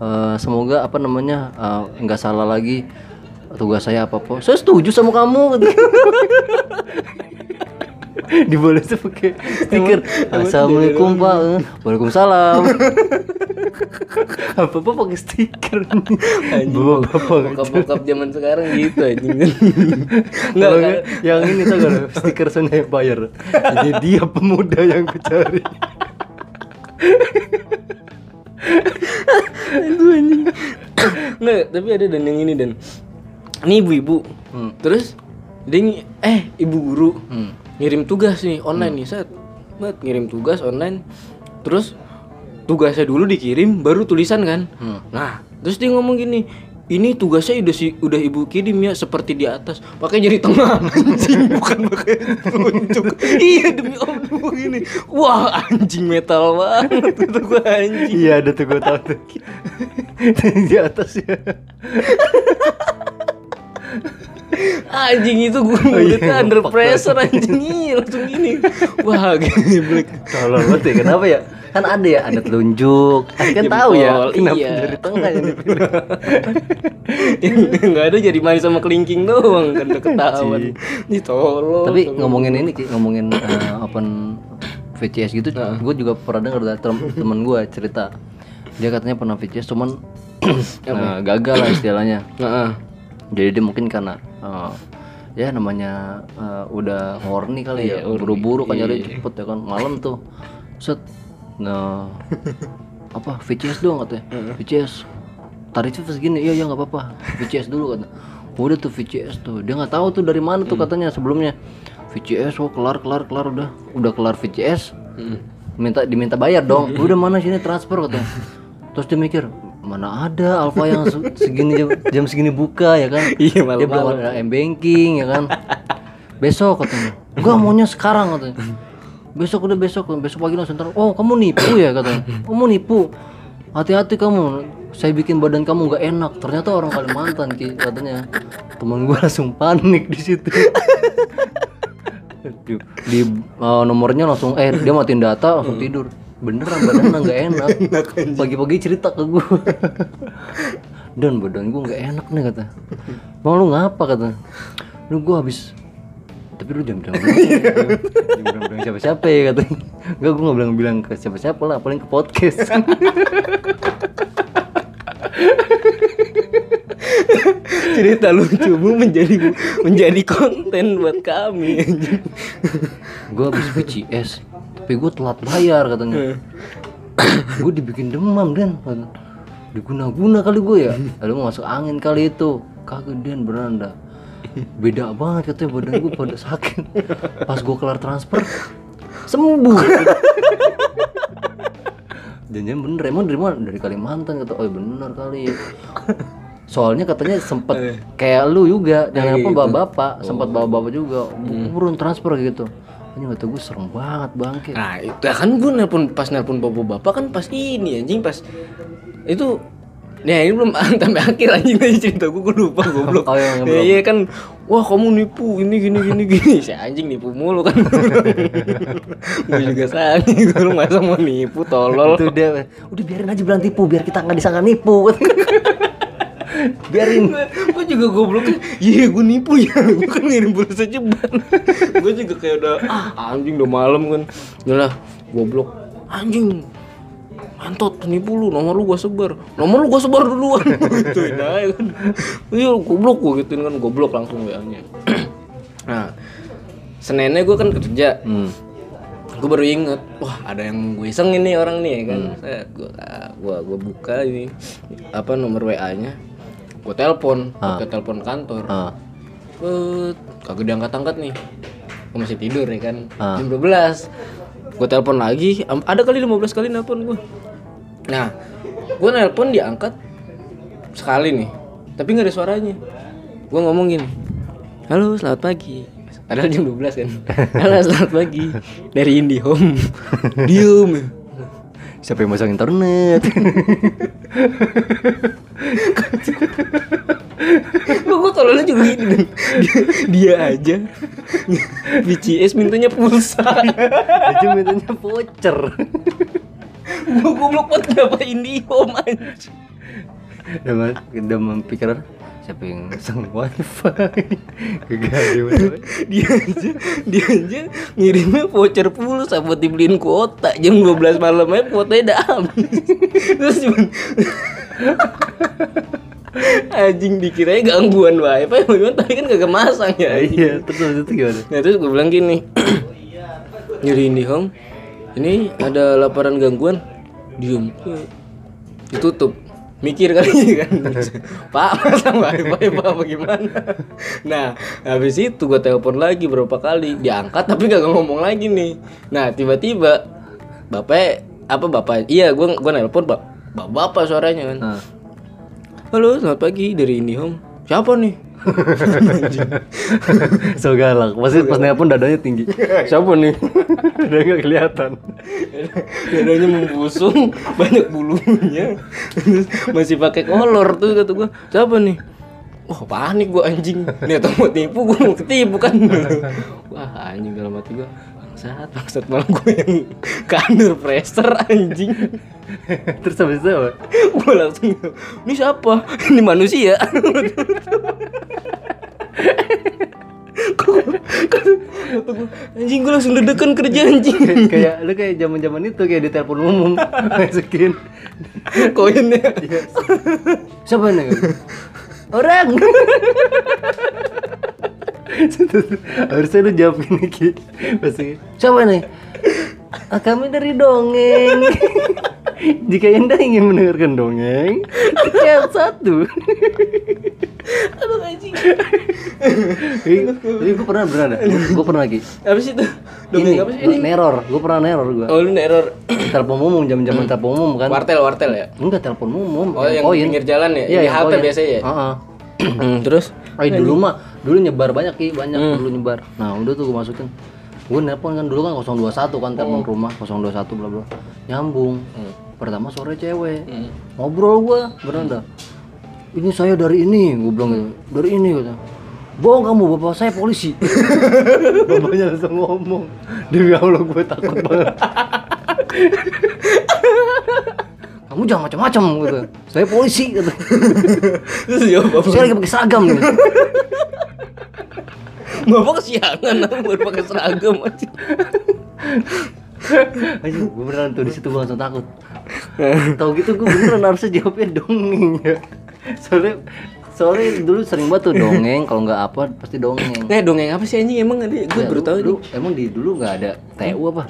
Eh, semoga apa namanya nggak salah lagi tugas saya apa apa. Saya setuju sama kamu. Dibalasnya pakai stiker. Assalamualaikum Pak. Waalaikumsalam. apa apa pakai stiker. Bapak bapak. bokap-bokap zaman sekarang gitu anjing Nggak, enggak. yang ini tuh kan stiker Sony Empire. Ini dia pemuda yang kucari. Aduh anjing. Nggak, tapi ada dan yang ini dan ini ibu-ibu. Hmm. Terus dia eh ibu guru Hmm. Ngirim tugas nih online nih set. Buat ngirim tugas online. Terus tugasnya dulu dikirim baru tulisan kan. Hmm. Nah, terus dia ngomong gini, ini tugasnya udah si udah ibu kirim ya seperti di atas pakai jari tengah anjing bukan pakai telunjuk iya demi allah ini wah anjing metal banget itu gua anjing Iya ada tuh gue tahu tuh. di atas ya. anjing itu gue mulutnya under pressure anjing iya langsung gini wah geblek Tolong banget ya. Kenapa ya? Kan ada ya, ada telunjuk. Kan, tahu ya. Kenapa iya. dari tengah yang dipilih? nggak ada jadi manis sama kelingking doang kan udah ketahuan ini tolong Tapi ngomongin ini, Ki, ngomongin eh, open VCS gitu, gue juga pernah denger dari tem- temen gue cerita. Dia katanya pernah VCS, cuman eh, gagal lah istilahnya. Heeh. Jadi dia mungkin karena eh, ya namanya eh, udah horny kali ya, buru-buru kan nyari cepet ya kan malam tuh. Set. Nah, apa VCS doang katanya. VCS. Tarifnya segini, iya ya nggak apa-apa. VCS dulu kata. Udah tuh VCS tuh. Dia nggak tahu tuh dari mana tuh katanya sebelumnya. VCS oh kelar kelar kelar udah udah kelar VCS. Minta diminta bayar dong. Udah mana sini transfer katanya. Terus dia mikir, mana ada Alfa yang se- segini jam, jam segini buka ya kan? Iya, Dia belum ada M banking ya kan? Besok katanya. Enggak maunya sekarang katanya. Besok udah besok, besok pagi langsung. Oh kamu nipu ya katanya. Kamu nipu. Hati-hati kamu. Saya bikin badan kamu nggak enak. Ternyata orang Kalimantan Ki, katanya. Temen gue langsung panik di situ. di, di, uh, nomornya langsung eh dia matiin data langsung tidur beneran badannya nggak enak. Pagi-pagi cerita ke gue dan badan gue nggak enak nih kata. Mau lu ngapa kata. Lu gue habis tapi lu jangan bilang jangan bilang siapa-siapa ya katanya enggak gue nggak bilang bilang ke siapa-siapa lah paling ke podcast. Cerita lucumu menjadi menjadi konten buat kami gue habis VCS tapi gue telat bayar katanya. Gue dibikin demam dan diguna-guna kali gue ya. Lalu masuk angin kali itu. Kagak dan beneran dah. Beda banget katanya badan gue pada sakit. Pas gue kelar transfer sembuh. Jangan bener emang dari mana? Dari Kalimantan kata oh iya bener kali soalnya katanya sempet kayak lu juga dan apa bawa bapak sempat bawa bapak juga burun transfer gitu ini kata gue serem banget bangke nah itu ya kan gue nelpon pas nelpon bapak bapak kan pas ini anjing pas itu Nah ini belum sampai akhir anjing tadi cerita gue, gue lupa goblok. Oh, yang Ya, iya kan, wah kamu nipu ini gini gini gini. Si anjing nipu mulu kan. gue juga sayang, gue masa mau nipu tolol. itu dia udah biarin aja bilang tipu biar kita nggak disangka nipu biarin gue juga goblok iya gue nipu ya. Gue kan ngirim pulsa ceban gue juga kayak udah ah anjing udah malam kan. Yalah goblok. Anjing. Mantot nipu lu. Nomor lu gua sebar. Nomor lu gua sebar duluan. Gituin aja kan. Iya goblok gue gituin kan. Goblok langsung wa nya. Nah senennya gue kan kerja. Hmm. gue baru inget wah ada yang gue iseng ini orang nih ya kan. Saya gue gua gua buka ini. Apa nomor wa nya gue telepon ke telepon kantor. Ah. Bet, kagak diangkat angkat nih. Gue masih tidur ya kan. Ah. jam 12 gue telepon lagi. Ada kali 15 kali nelpon gue nah gue nelpon diangkat sekali nih tapi nggak ada suaranya. Gue ngomong gini halo selamat pagi. Padahal jam 12 kan. Halo selamat pagi. Dari IndiHome. Diem siapa yang masang internet? Gue gue tololnya juga gini Dan dia, dia aja BCS mintanya pulsa. Aja mintanya voucher. Gue goblok banget kenapa IndiHome anjing? Dengan dengan pikiran siapa yang masang wifi. Wifi dia aja dia aja ngirimnya voucher pulsa buat dibeliin kuota. Jam 12 malam aja kuotanya udah habis. Terus cuman anjing dikiranya gangguan wifi. Cuman tadi kan kagak masang ya anjing. iya terus habis itu gimana? Nah terus gue bilang gini Nyari IndiHome Ini ada laporan gangguan. Diem. Ditutup Mikir kali kan? Pak masang wifi pak? Bagaimana Nah habis itu gue telepon lagi berapa kali. Diangkat tapi gak ngomong lagi nih. Nah tiba-tiba Bapak Apa bapak? Iya gue gue nelpon bap Bapak, bapak suaranya kan? Nah, halo selamat pagi dari IndiHome. Siapa nih so galak. Pasti pas nelpon dadanya tinggi. Siapa nih? Udah nggak kelihatan. Dadanya membusung banyak bulunya. Terus masih pakai kolor tuh kata gua. Siapa nih? Wah panik gua anjing. Nih mau tipu gua mau ketipu kan. Wah anjing dalam hati gua Bangsat, bangsat malah gue yang ke under pressure anjing. Terus habis itu apa? Gue langsung Ini siapa? Ini manusia. Anjing gue langsung deg-degan kerja anjing. Kayak lu kayak zaman zaman itu kayak di telepon umum. Masukin Koinnya. Siapa nih orang harusnya lu jawab gini ki. Pasti. Siapa nih. "Ah, kami dari dongeng. Jika anda ingin mendengarkan dongeng yang satu. Aduh anjing. Tapi gue pernah pernah gue pernah lagi. Apa sih itu? Dongeng apa sih ini? neror. Gue pernah neror gue Oh lu error telepon umum jam jaman telepon umum kan. Wartel wartel ya? enggak telepon umum. Oh yang pinggir jalan ya? Iya, Di yang halte koin. biasanya ya? Heeh. Hmm, Terus? Oh, dulu mah dulu nyebar banyak ki, banyak Hmm. dulu nyebar. Nah, udah tuh gue masukin. Gue nelpon kan dulu kan 021 kan telepon rumah 021 bla bla. Nyambung. Hmm. Pertama sore cewek. Hmm. Ngobrol gua beranda. Ini saya dari ini, gue bilang gitu. Dari ini kata. Bohong kamu, bapak saya polisi. Bapaknya langsung ngomong. Demi Allah gue takut banget. kamu jangan macam-macam gitu. Saya polisi gitu. Terus jawab? Saya lagi pakai seragam nih. Bapak kesiangan aku baru pakai seragam aja. Aja, gue beneran tuh di situ gue langsung takut. Tahu gitu gue beneran harusnya jawabnya dongeng ya. Soalnya soalnya dulu sering banget tuh dongeng kalau nggak apa pasti dongeng. Nah dongeng apa sih anjing emang ada? Gue Ya, baru tahu lu emang di dulu nggak ada TU apa?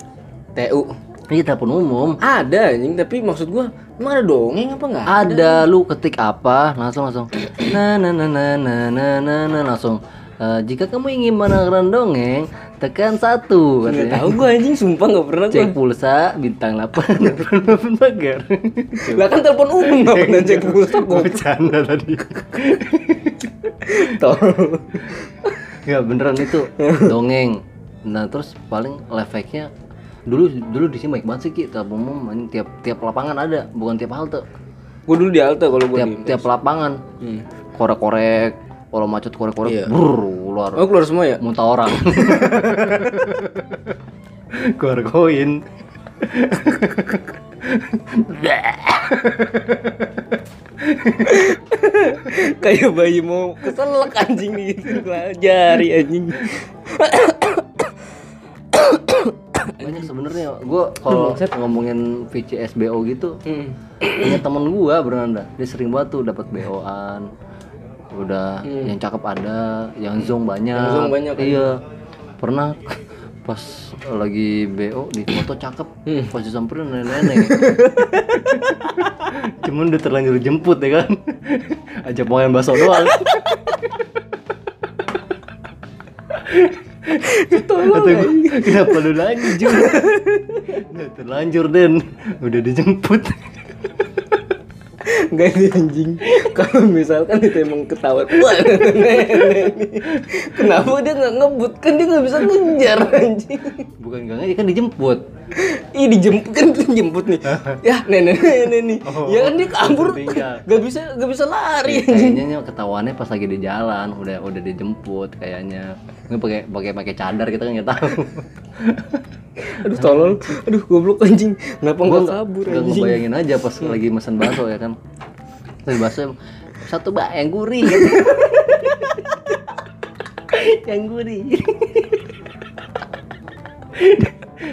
TU. Ini telepon umum. Ada anjing tapi maksud gua emang ada dongeng apa enggak? Ada lu ketik apa langsung langsung. Nah nah nah nah nah nah nah, nah, langsung. "Eh, jika kamu ingin mendengarkan dongeng, tekan satu. Katanya. tahu gua anjing sumpah enggak pernah gua. Cek pulsa bintang 8 pagar. Lah kan telepon umum enggak pernah cek pulsa Gue gua. bercanda tadi. Tolong. Ya beneran itu dongeng. Nah terus paling efeknya dulu dulu di sini baik banget sih ki telepon umum tiap tiap lapangan ada bukan tiap halte Gua dulu di halte kalau gua tiap di. tiap lapangan Hmm. korek-korek kalau macet korek-korek Iya. brrr, keluar Oh keluar semua ya? muntah orang keluar koin Kayak bayi mau keselak anjing di jari anjing. banyak sebenarnya. gue kalau ngomongin VCSBO gitu Hmm. punya temen gua beranda dia sering banget tuh dapat BO-an udah yang cakep ada yang zong banyak. Hmm. Yang zong banyak, kan? iya. Pernah pas lagi BO di foto cakep Hmm. pas disamperin nenek-nenek. Cuman udah terlanjur jemput ya kan? Ajak makan bakso doang Kata gua, kenapa lu lanjut? Udah terlanjur Den, udah dijemput. Enggak ini anjing. Kalau misalkan itu emang ketahuan, wah. Kenapa dia nggak ngebut? Kan dia nggak bisa ngejar anjing. Bukan gak ngajak kan dijemput. Ih dijemput kan dijemput nih. Ya nenek nenek nih. Ya kan dia kabur. Gak bisa gak bisa lari anjing. Kayaknya ketahuannya pas lagi di jalan, udah udah dijemput kayaknya. Nggak pakai pakai pakai cadar kita kan nggak tahu. Aduh tolol. Aduh goblok anjing. Kenapa nggak kabur anjing? ngebayangin aja pas lagi mesen bakso ya kan. Terus bakso satu bak yang gurih gitu. yang gurih.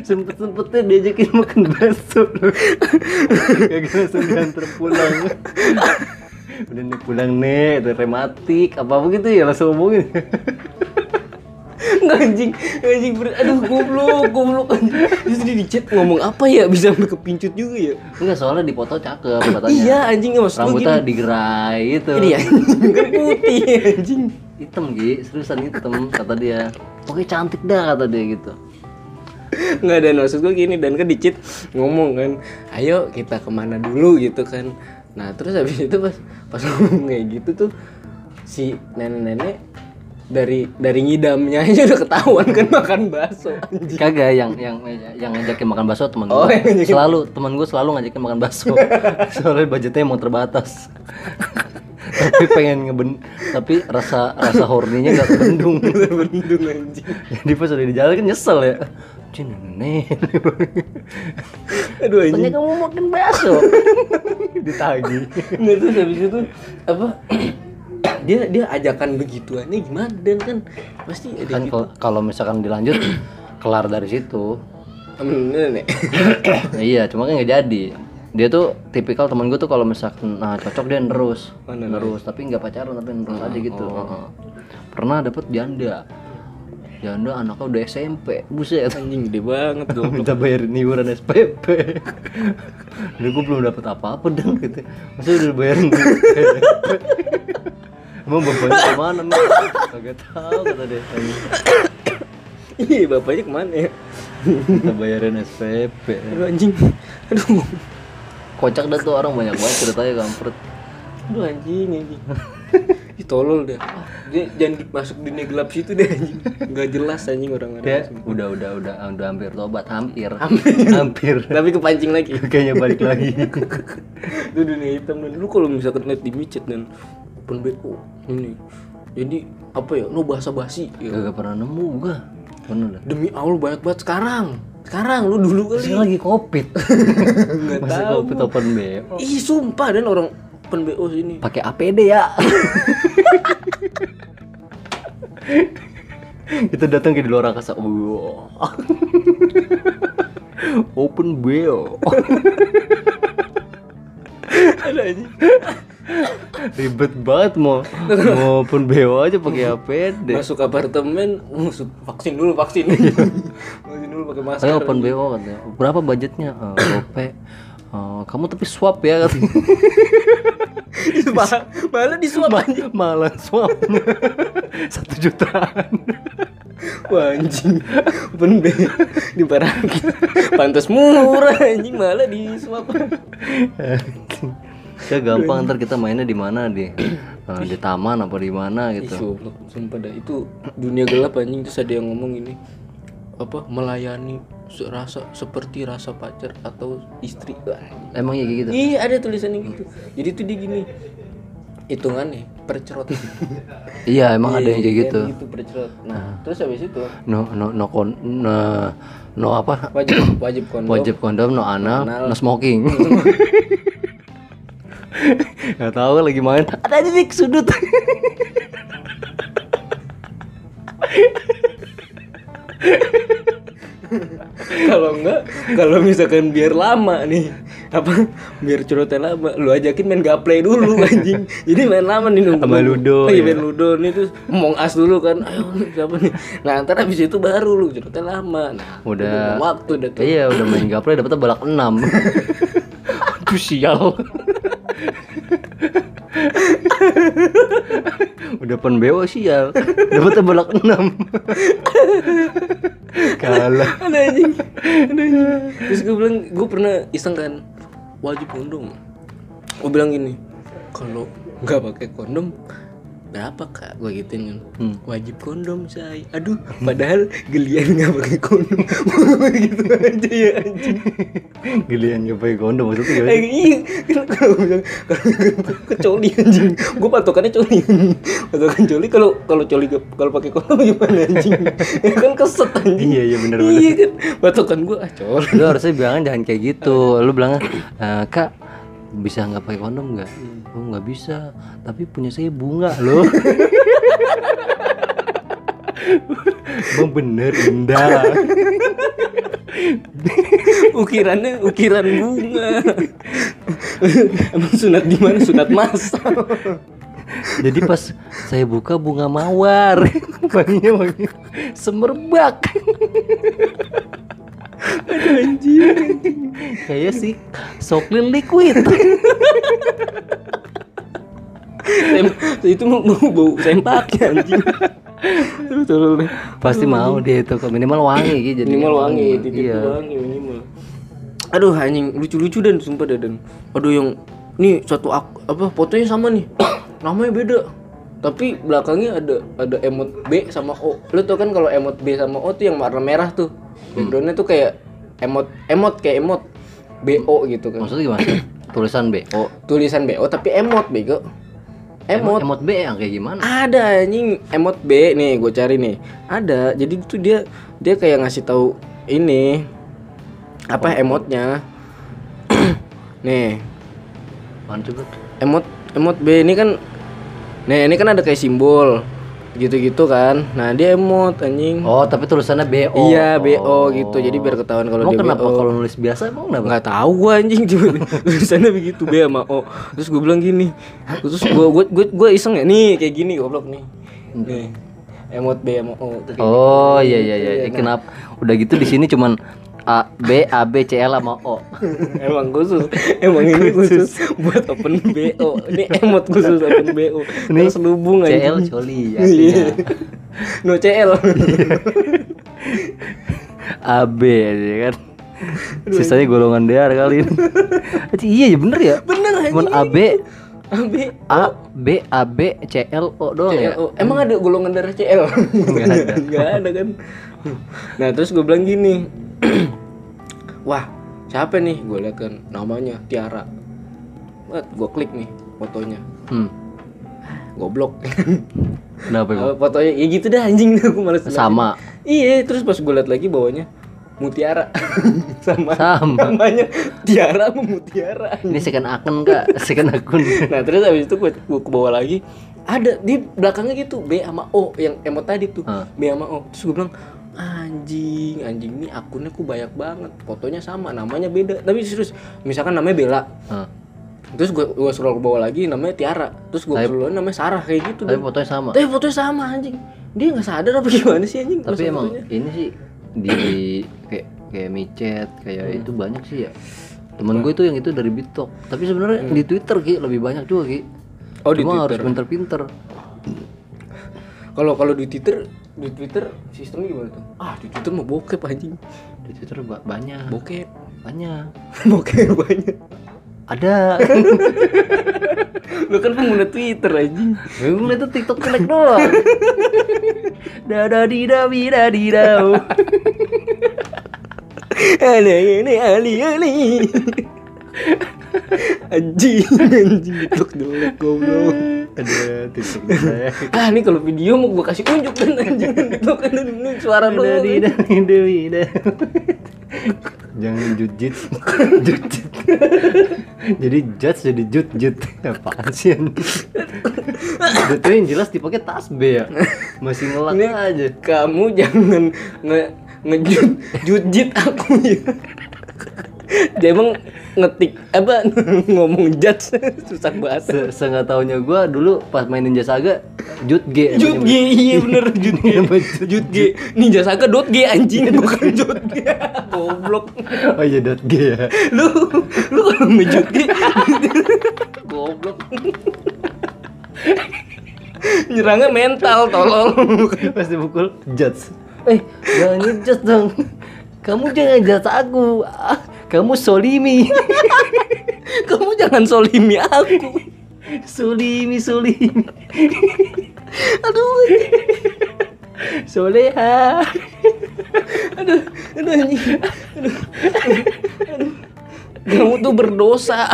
Sempet sempetnya diajakin makan bakso loh. Kagak langsung diantar pulang. Udah nih pulang nih, rematik apa begitu ya langsung ngomongin. Nggak anjing, anjing ber aduh goblok, goblok anjing. Terus dia di chat ngomong apa ya bisa sampai kepincut juga ya? Enggak soalnya di foto cakep katanya. Iya anjing nggak maksud Rambutnya gini. digerai itu. Ini ya, kan putih anjing. hitam Gi, seriusan hitam kata dia. Oke cantik dah kata dia gitu. Nggak ada maksud gue gini dan kan di cheat ngomong kan ayo kita ke mana dulu gitu kan nah terus habis itu pas pas ngomong kayak gitu tuh si nenek-nenek dari dari ngidamnya aja udah ketahuan kan makan bakso anjing. Kagak yang yang yang ngajakin makan bakso teman Oh, gue. Selalu teman gue selalu ngajakin makan bakso. Soalnya budgetnya emang terbatas. tapi pengen ngeben tapi rasa rasa horninya gak kebendung. Bendung anjing. Jadi pas udah di jalan kan nyesel ya. Cin nenek. Aduh Tanya anjing. kamu makan bakso. Ditagi. Nggak terus habis itu apa? dia dia ajakan begituannya gimana dan kan pasti ada Kan gitu. kalau- misalkan dilanjut kelar dari situ. Amin, nenek. Nah, iya, cuma kan nggak jadi. Dia tuh tipikal temen gue tuh kalau misalkan nah, cocok dia nerus, Oh, nerus. tapi nggak pacaran tapi nerus aja gitu. Heeh. Pernah dapet janda, janda anaknya udah SMP, buset. Anjing gede banget goblok. Minta bayarin iuran SPP. Ini gue belum dapet apa-apa dong gitu. Masa udah bayarin? Emang bapaknya ke mana nih? Kagak tahu kata dia. Iya, bapaknya ke mana ya? Minta bayarin SPP. Aduh anjing. Aduh. Kocak dah tuh orang banyak banget ceritanya kampret. Aduh anjing anjing. Ih tolol dah. Dia jangan di- masuk dunia gelap situ deh anjing. Enggak jelas anjing orang-orang. Dia udah udah udah udah hampir tobat, hampir. Hampir. Tapi kepancing lagi. Kayaknya balik lagi. Itu dunia hitam dan lu kalau misalkan net di micet dan open BO ini. Jadi apa ya? Lu bahasa basi ya. Gak pernah nemu gua. Bener dah. Demi Allah banyak banget sekarang. Sekarang lu dulu kali. Sekarang lagi covid. Nggak Masih tahu. covid open BO. Ih sumpah dan orang open BO sini. Pakai APD ya. Kita datang ke di luar angkasa. Wow. Open BO. Ada anjing. Ribet banget mau mau open BO aja pakai APD. Masuk apartemen, masuk vaksin dulu vaksin. vaksin dulu pakai masker. Saya open BO katanya. Berapa budgetnya? Eh, Eh, kamu tapi swap ya katanya. Malah, malah disuap anjing. Malah swap. Satu jutaan. Wah anjing. Open BO diparakin. Pantas murah anjing malah disuap. Ya gampang ntar kita mainnya di mana di di taman apa di mana Ih, gitu. Sumpah dah itu dunia gelap anjing terus ada yang ngomong ini apa melayani rasa seperti rasa pacar atau istri Wah. Emang ya gitu. Iya ada tulisannya gitu. Jadi tuh dia gini hitungannya percerot. Iya emang ada yang kayak gitu. Gitu percerot. Nah terus habis itu No no no kon no, no apa? wajib wajib kondom. Wajib kondom, no anal, Anal. no smoking. Gak tahu lagi main. Ada di sudut. kalau enggak kalau misalkan biar lama nih apa biar curhatnya lama lu ajakin main gaplay dulu anjing. Jadi main lama nih nunggu. Sama Ludo, lagi ya. main ludo nih terus ngomong as dulu kan ayo nih siapa nih? Nah ntar habis itu baru lu curhatnya lama. Nah Udah. waktu udah tuh. Iya udah main gaple dapetnya balak 6 Aduh sial Udah pen BO sial. Dapetnya balak 6 Kalah. Ada anjing. Ada anjing. Terus gue bilang gue pernah iseng kan wajib kondom. Gue bilang gini kalau nggak pakai kondom berapa kak? Gue gituin kan. Hmm. wajib kondom say. Aduh padahal gelian nggak pakai kondom. Gitu aja ya anjing. Gilian gak pakai kondom maksudnya gimana? Eh, iya. Kan kalau bilang kalau kecoli anjing? Gue patokannya coli. Patokan coli kalau kalau coli kalau pakai kondom gimana anjing? Ya kan keset anjing. Iya iya bener bener. Iya kan. Patokan gue ah coli. Lu harusnya bilangnya jangan kayak gitu. Lu bilangnya "Eh, Kak bisa nggak pakai kondom nggak? Oh nggak bisa. Tapi punya saya bunga loh. Bang bener indah. Ukirannya ukiran bunga. Emang sunat di mana? Sunat masal. Jadi pas saya buka bunga mawar, wanginya wangi semerbak. Aduh anjing. Kayak sih soklin liquid. Sem- itu mau bau sempak ya anjing deh Pasti mau dia itu minimal wangi gitu. jadi minimal wangi titik Iya. wangi minimal. Aduh anjing lucu-lucu dan sumpah dan aduh yang nih satu ak- apa fotonya sama nih. Namanya beda. Tapi belakangnya ada ada emot B sama O. Lu tau kan kalau emot B sama O tuh yang warna merah tuh? Backgroundnya tuh kayak emot emot kayak emot. BO gitu kan. Maksudnya gimana? Tulisan B. Oh, tulisan BO tapi emot bego. Emot. Emot B yang kayak gimana? ada anjing. Emot B nih gue cari nih. Ada. Jadi tuh dia dia kayak ngasih tahu ini. Apa emotnya? Nih. Emot emot B. Ini kan nih ini kan ada kayak simbol gitu-gitu kan nah dia emot anjing Oh, tapi tulisannya BO. iya BO Oh. gitu jadi biar ketahuan kalau dia kenapa kalau nulis biasa emang kenapa? nggak tahu gua anjing cuma tulisannya begitu B sama O terus gue bilang gini terus gua gua gua, gua iseng ya nih kayak gini goblok nih nih emot B sama O kayak Oh iya iya iya. Eh, Kenapa? Udah gitu di sini cuman A B A B C L sama O. emang khusus. Emang ini khusus. buat open BO ini emot khusus open BO Ini terus lubung C aja L coli artinya. no CL A B ya kan. Sisanya golongan DR kali ini. Iya ya bener ya? bener Cuman A B. A B. A B C L O doang ya? Emang ada golongan darah CL Nggak ada. nggak ada kan? Nah terus gue bilang gini wah siapa nih? Gue lihat kan namanya Tiara. Gue klik nih fotonya. Hmm. goblok. Kenapa? Uh, fotonya ya gitu dah anjing. Aku males Sama. iya terus pas gue liat lagi bawahnya Mutiara. Sama. Sama. namanya Tiara sama Mutiara. Ini second akun kak, second akun. nah terus habis itu gue gue ke bawah lagi. Ada di belakangnya gitu B sama O yang emot tadi tuh. Hah. B sama O. Terus gue bilang anjing anjing ini akunnya ku banyak banget fotonya sama namanya beda tapi serius misalkan namanya Bella Hah. terus gue gue scroll ke bawah lagi namanya Tiara terus gue Tapi- scroll namanya Sarah kayak gitu Tapi Dan- fotonya sama. tapi fotonya sama anjing dia nggak sadar apa gimana sih anjing Tapi emang fotonya? ini sih di kayak kayak micet kayak Hmm. itu banyak sih ya. Temen gue itu yang itu dari Bitok. Tapi sebenarnya di Twitter ki lebih banyak juga ki. Hmm. Oh, di Cuma harus Twitter. pinter-pinter. kalau kalau di Twitter di Twitter sistemnya gimana tuh ah di Twitter mah bokep anjing Di Twitter ba- banyak, bokep banyak. bokep banyak Ada. lu kan pengguna Twitter anjing ngeliat tuh TikTok jelek doang. Dada di da bi da di dau. Ali ini Ali Ali anjing anjing TikTok jelek goblok Ada TikTok jelek. ah ini kalau video mau gua kasih unjuk kan anjing TikTok kan ini suara da. Jangan jujit. jujit. jadi judge jadi jut jut. Apaan sih? Itu yang jelas dipakai tasbih ya. Masih ngelak Ini- aja. kamu jangan nge ngejut jujit aku ya dia emang ngetik apa ngomong judge. Susah banget. Se Seenggak taunya gue dulu pas main Ninja Saga Jut G Jut G iya bener Jut G. Jut G. Ninja Saga dot G anjing bukan Jut G. Goblok. Oh iya dot G ya. Lu lu kalau ngejut G. Goblok. Nyerangnya mental tolol. Pas dipukul Judge. Eh. Jangan ngejudge dong. Kamu jangan judge aku. Ah, Kamu solimi. Kamu jangan solimi aku. Solimi solimi. Aduh. Soleha. Aduh aduh anjing. Aduh, aduh. kamu tuh berdosa.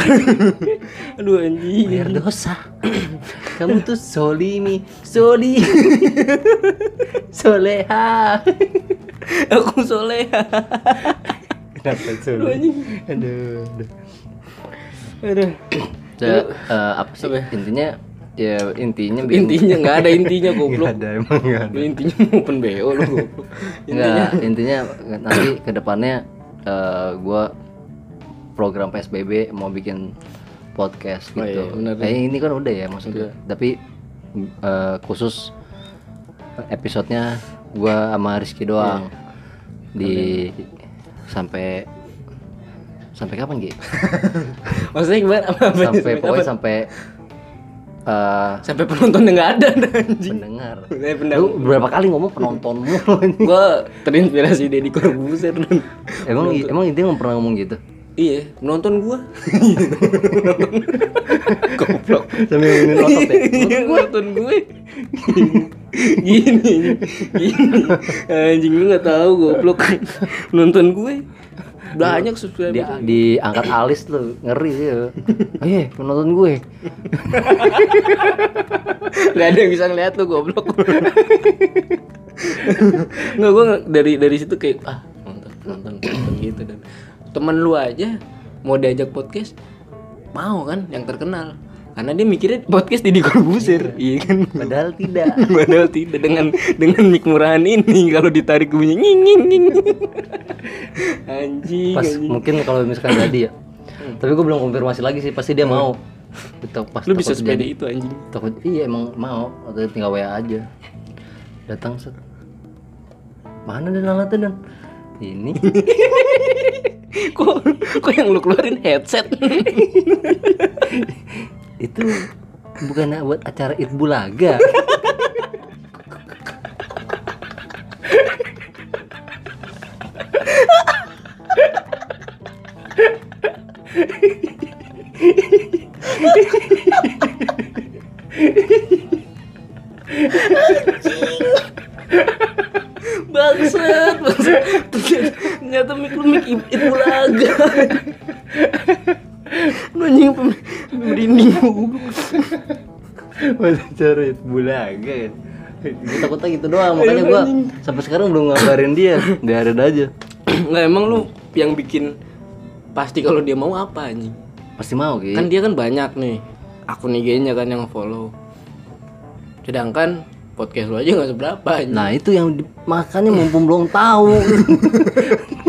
Aduh anjing. Berdosa. Kamu tuh solimi Soli Soleha. Aku soleha Kenapa solimi Aduh, aduh. aduh. Ya, eh, apa sih? Intinya ya intinya bikin- intinya nggak ada intinya goblok. Nggak ada emang nggak ada. Intinya open BO lu goblok. Enggak, intinya. nanti ke depannya eh, gua program PSBB mau bikin podcast Oh gitu. iya, benar. Kayak ini kan udah ya maksudnya. Tapi eh, khusus episodenya gua sama Rizky doang. Di sampai sampai kapan Gi? maksudnya gimana sampai pokoknya sampai eh, sampai penontonnya nggak ada anjing pendengar. Eh, pendengar. Lu berapa kali ngomong penonton mulu anjing. gua terinspirasi Deddy Corbuzier Emang emang dia nggak pernah ngomong gitu. Iya, nonton gua. Goblok. sambil nginin otot ya Iya, nonton gue. gini, gini. Anjing lu nggak tahu goblok. Nonton gue. Banyak subscriber. dia diangkat alis tuh ngeri sih ya ayo penonton gue Gak ada yang bisa ngeliat lu goblok. Nggak gue dari dari situ kayak ah nonton nonton nonton gitu dan temen lu aja mau diajak podcast mau kan yang terkenal karena dia mikirnya podcast Deddy Corbuzier. Iya. Kan? Padahal tidak. Padahal tidak. Dengan dengan mic murahan ini kalau ditarik bunyi nging nging nging. Anjing. pas anjing. mungkin kalau misalkan jadi ya. Tapi gue belum konfirmasi lagi sih pasti dia mau. Betul, pas Lu bisa jadi- itu anjing. takut iya emang mau. Atau tinggal wa aja. Datang set. Mana dan alatnya dan? Ini. Kok kok yang lu keluarin headset? itu bukan buat acara Id Bulaga Bangsat. Ternyata mic lu ibu laga. Lu anjing pem- merinding. Acara Id Bulaga kan gue takutnya gitu doang makanya gua sampai sekarang belum ngabarin dia. Biarin aja. Nggak emang lu yang bikin pasti kalau dia mau apa anjing? pasti mau gitu Kan dia kan banyak nih akun IG-nya kan yang follow. Sedangkan podcast lu aja nggak seberapa anjing. Nah itu yang makanya mumpung belum tahu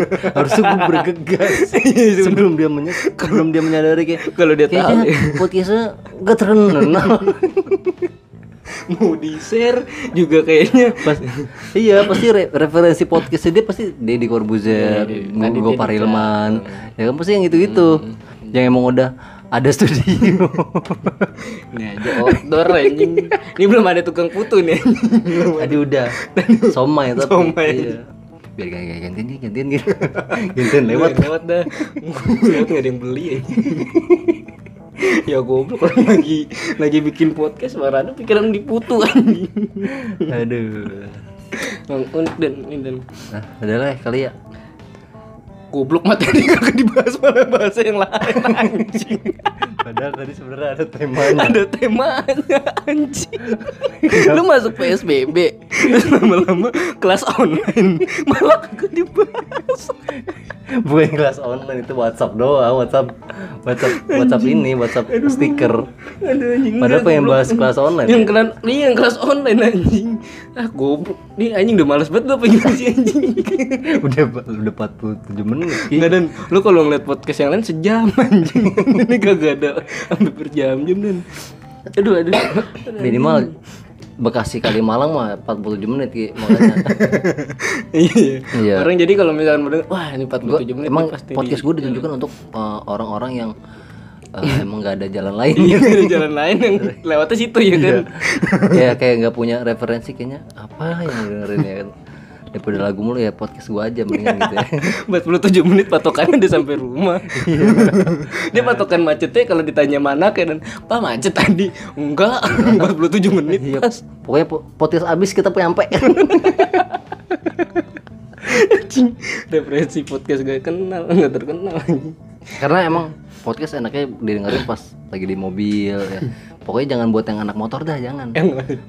harusnya gue bergegas sebelum dia menyes sebelum dia menyadari kayak Kalau dia tahu kayaknya podcastnya gak terkenal mau di share juga kayaknya pas iya pasti re- referensi podcastnya dia pasti Deddy Corbuzier, Iya, iya. Gue Parilman, ya kan pasti yang gitu-gitu, yang emang udah ada studio. ini aja outdoor anjing. Ini belum ada tukang putu nih. anjing. Tadi udah somai tapi Somai. iya. Biar gak gak gantian nih gantian gitu. Gantian lewat. Lewat dah. Lewat nggak ada yang beli. Ya ya goblok orang lagi lagi bikin podcast marah pikiran diputu anjing. Aduh. Bang, dan ini dan nah udah lah kali ya goblok materi gak dibahas malah bahasa yang lain anjing. Padahal tadi sebenarnya ada temanya. Ada temanya anjing. Lu masuk PSBB terus lama-lama kelas online. Malah kagak dibahas. Bukan kelas online itu WhatsApp doang. WhatsApp WhatsApp WhatsApp ini WhatsApp stiker. Aduh anjing padahal pengen bahas kelas online yang ya? kelas ini yang kelas online anjing. Ah goblok. Nih anjing udah males banget gue pengen sih anjing. Udah udah 47 menit. Enggak dan lu kalau ngeliat podcast yang lain sejam anjing. Ini kagak ada sampai berjam-jam dan. Aduh aduh. Minimal Bekasi kali Malang mah 47 menit Ki makanya. Iya. Iya. orang jadi kalau misalkan mendengar wah ini 47 menit emang pasti podcast gue ditunjukkan untuk uh, orang-orang yang uh, emang nggak ada jalan lain. Iya, ada jalan lain yang lewatnya situ ya kan ya kayak nggak punya referensi kayaknya apa yang dengerin ya kan daripada lagu mulu ya podcast gue aja mendingan gitu ya. 47 menit patokannya udah sampai rumah. Iya. dia patokan macetnya kalau ditanya mana kayak dan pak macet tadi. Enggak 47 menit Iya, pas pokoknya po- podcast abis kita nyampe Anjing, referensi podcast gak kenal nggak terkenal karena emang podcast enaknya didengerin pas lagi di mobil ya pokoknya jangan buat yang anak motor dah jangan.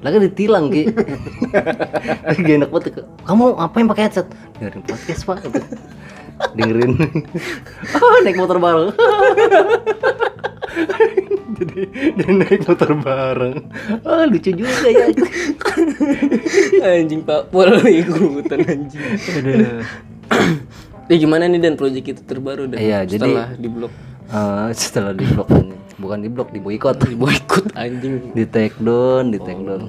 Lagi ditilang ki. Lagi enak banget kamu apa yang pakai headset? Dengerin podcast pak. Dengerin. Oh naik motor bareng. Jadi dia naik motor bareng. Ah lucu juga ya. Anjing pak. Pol ikutan anjing. Aduh. ya gimana nih dan proyek itu terbaru dan? Iya, jadi- setelah di blok Eh, setelah di blok bukan di blok di boykot di boykot anjing. Di take down di take down.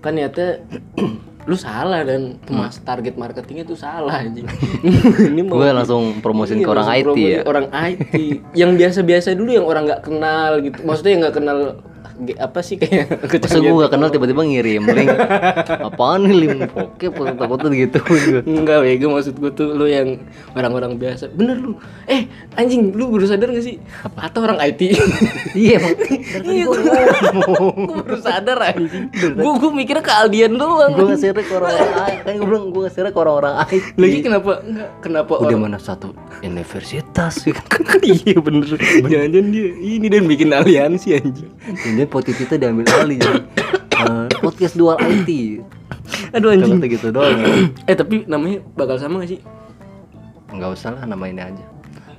Kan niatnya lu salah dan mas target marketingnya tuh salah anjing. Ini mau gue langsung promosiin Iya, ke orang IT ya. orang IT yang biasa-biasa dulu yang orang nggak kenal gitu. Maksudnya yang nggak kenal apa sih kayak Masa gue gak kenal tiba-tiba ngirim link Apaan nih link Oke takutnya gitu. Enggak bego maksud gue tuh lu yang orang-orang biasa. Bener lu. Eh anjing lu baru sadar gak sih? Atau orang IT Iya emang. Iya gue baru sadar anjing. Gue gue mikirnya ke Aldian doang Gue ngasih ke orang-orang AI Kan gue bilang gue ngasih ke orang-orang IT Lagi kenapa? Kenapa Udah orang mana satu? Universitas Iya bener. Jangan-jangan dia Ini dan bikin aliansi anjing. Jadi podcast kita diambil alih jadi eh, Podcast dual IT Aduh anjing Kalau gitu doang Eh tapi namanya bakal sama gak sih? Nggak usah lah nama ini aja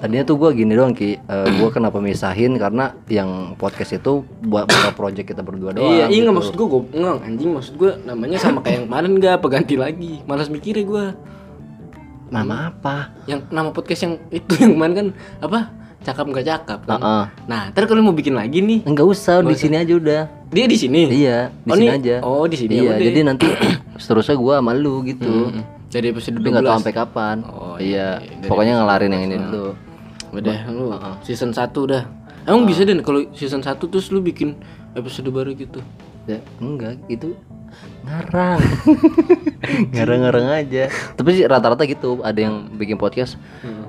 Tadinya tuh gue gini doang Ki Eh, Gue kenapa misahin Karena yang podcast itu Buat bakal project kita berdua doang iya, iya gitu. nggak maksud gue gue enggak anjing maksud gue namanya sama kayak yang kemarin nggak apa ganti lagi. Malas mikirnya gue. Nama apa? Yang nama podcast yang itu yang kemarin kan apa? Cakap nggak cakap kan. Heeh. Nah, ntar kalau mau bikin lagi nih, Enggak usah di sini aja udah. Dia di sini. Iya di Oh, sini nih- aja. oh, di sini, Iya jadi nanti Seterusnya gue sama lu gitu. Hmm. Dari episode Tapi nggak tahu 12. sampai kapan. Oh, Iya iya, dari Pokoknya ngelarin yang ini dulu. Udah, lu season 1 udah. Emang bisa deh kalau season 1 terus lu bikin episode baru gitu. ya enggak itu ngarang. Ngarang-ngarang aja. Tapi sih rata-rata gitu ada yang bikin podcast.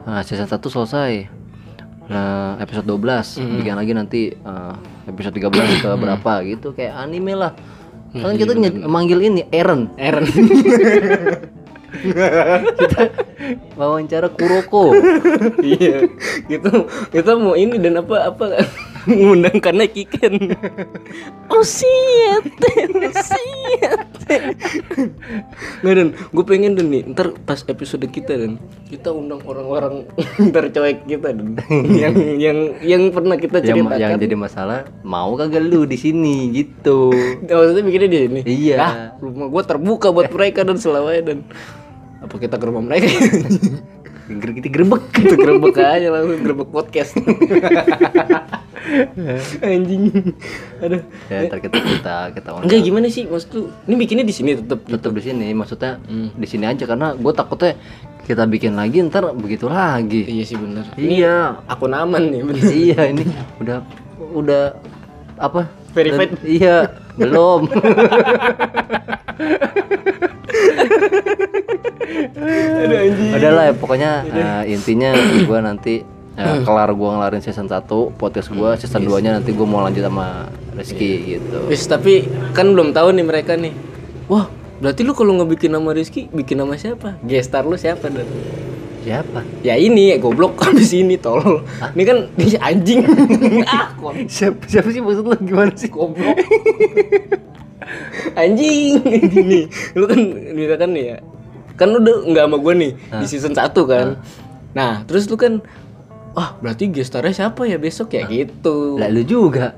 Nah, season 1 selesai nah episode 12 bikin lagi nanti eh, episode 13 ke berapa gitu kayak anime lah kan kita ny- manggil ini Eren Aaron. wawancara Kuroko iya. Gitu. Kita mau ini dan apa apa mengundang karena Kiken. Oh shit. Oh shit. Nggak dan gue pengen dan nih ntar pas episode kita dan kita undang orang-orang tercuek kita dan yang yang yang pernah kita yang, ceritakan. yang jadi masalah mau kagak lu di sini gitu Maksudnya bikinnya di sini. Iya. Ah, rumah gue terbuka buat mereka dan selamanya dan apa kita ke rumah mereka? Kita gerbek kita gerbek aja langsung gerbek podcast. Anjing. Aduh. ya ntar kita kita kita. Enggak gimana sih maksud lu? Ini bikinnya di sini tetap tetap di sini maksudnya di sini aja karena gue takutnya kita bikin lagi ntar begitu lagi Iya sih bener. iya Akun aman nih bener. iya ini udah udah apa Verified. Dan- iya belum Aduh anjing. udahlah ya, pokoknya eh, intinya gue nanti eh, kelar gue ngelarin season 1 podcast gue season 2 nya nanti gue mau lanjut sama Rizky gitu Wis tapi kan belum tahu nih mereka nih. Wah, berarti lu kalau nggak bikin nama Rizky, bikin nama siapa? Gestar lu siapa dan? siapa Ya ini ya goblok habis ini tolol. Ini kan ini anjing. ah, siapa siapa sih maksud lu gimana sih goblok. anjing gini. Lu kan misalkan nih ya. Kan lu udah nggak sama gue nih di season 1 kan. Nah, terus lu kan Wah, berarti gestarnya siapa ya besok ya? Gitu. lah lu juga.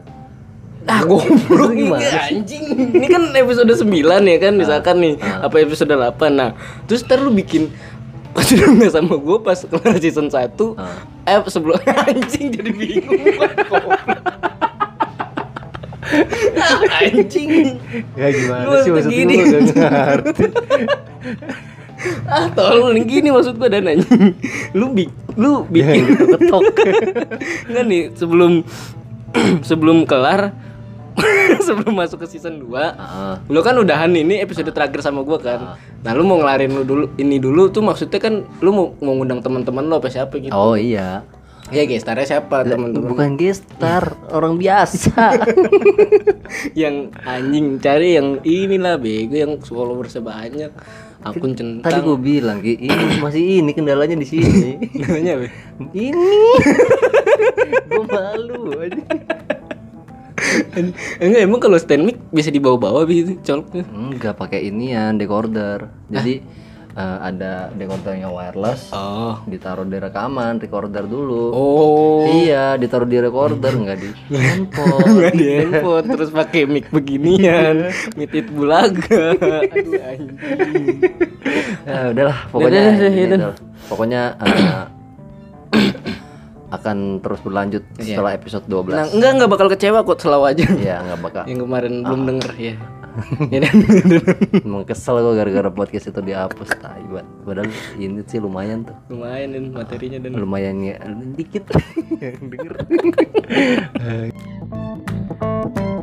Ah goblok. gimana gimana anjing. Ini kan episode 9 ya kan Misalkan nih Apa episode 8 Nah Terus ntar lu bikin Pas udah nggak sama gue Pas kelar season 1 Eh sebelum Anjing jadi bingung Anjing. Ya gimana sih maksud lu? Gak ngerti Ah tolong gini maksud gue dan anjing Lu, bi lu bikin ketok Enggak nih sebelum Sebelum kelar Sebelum masuk ke season 2 Heeh. Lu kan udahan ini episode terakhir sama gua kan. Nah, lu mau ngelarin lu dulu ini dulu tuh maksudnya kan lu mau mau ngundang teman-teman lu apa siapa gitu. oh iya Iya, guys, gestarnya siapa teman-teman? bukan gestar orang biasa yang anjing cari yang inilah bego yang followersnya banyak. Akun tadi centang. gue bilang Ki, ini masih ini kendalanya di sini Namanya apa? ini gue malu aja Enggak emang kalau stand mic bisa dibawa-bawa gitu coloknya. enggak pakai inian decorder jadi eh, ada decordernya wireless Oh. ditaruh di rekaman recorder dulu Oh. iya ditaruh di recorder enggak di handphone Nggak di handphone terus pakai mic beginian, mitit bulaga. Aduh anjing. ya udahlah pokoknya Udah, udah, ini udah. dah. pokoknya eh, akan terus berlanjut setelah episode 12 Nah, enggak enggak bakal kecewa kok selalu aja. ya nggak bakal Yang kemarin belum denger ya. Iya kan? Emang kesel gue gara-gara podcast itu dihapus taibat. Padahal ini sih lumayan tuh. Lumayan dan materinya dan lumayan ya dikit. Denger.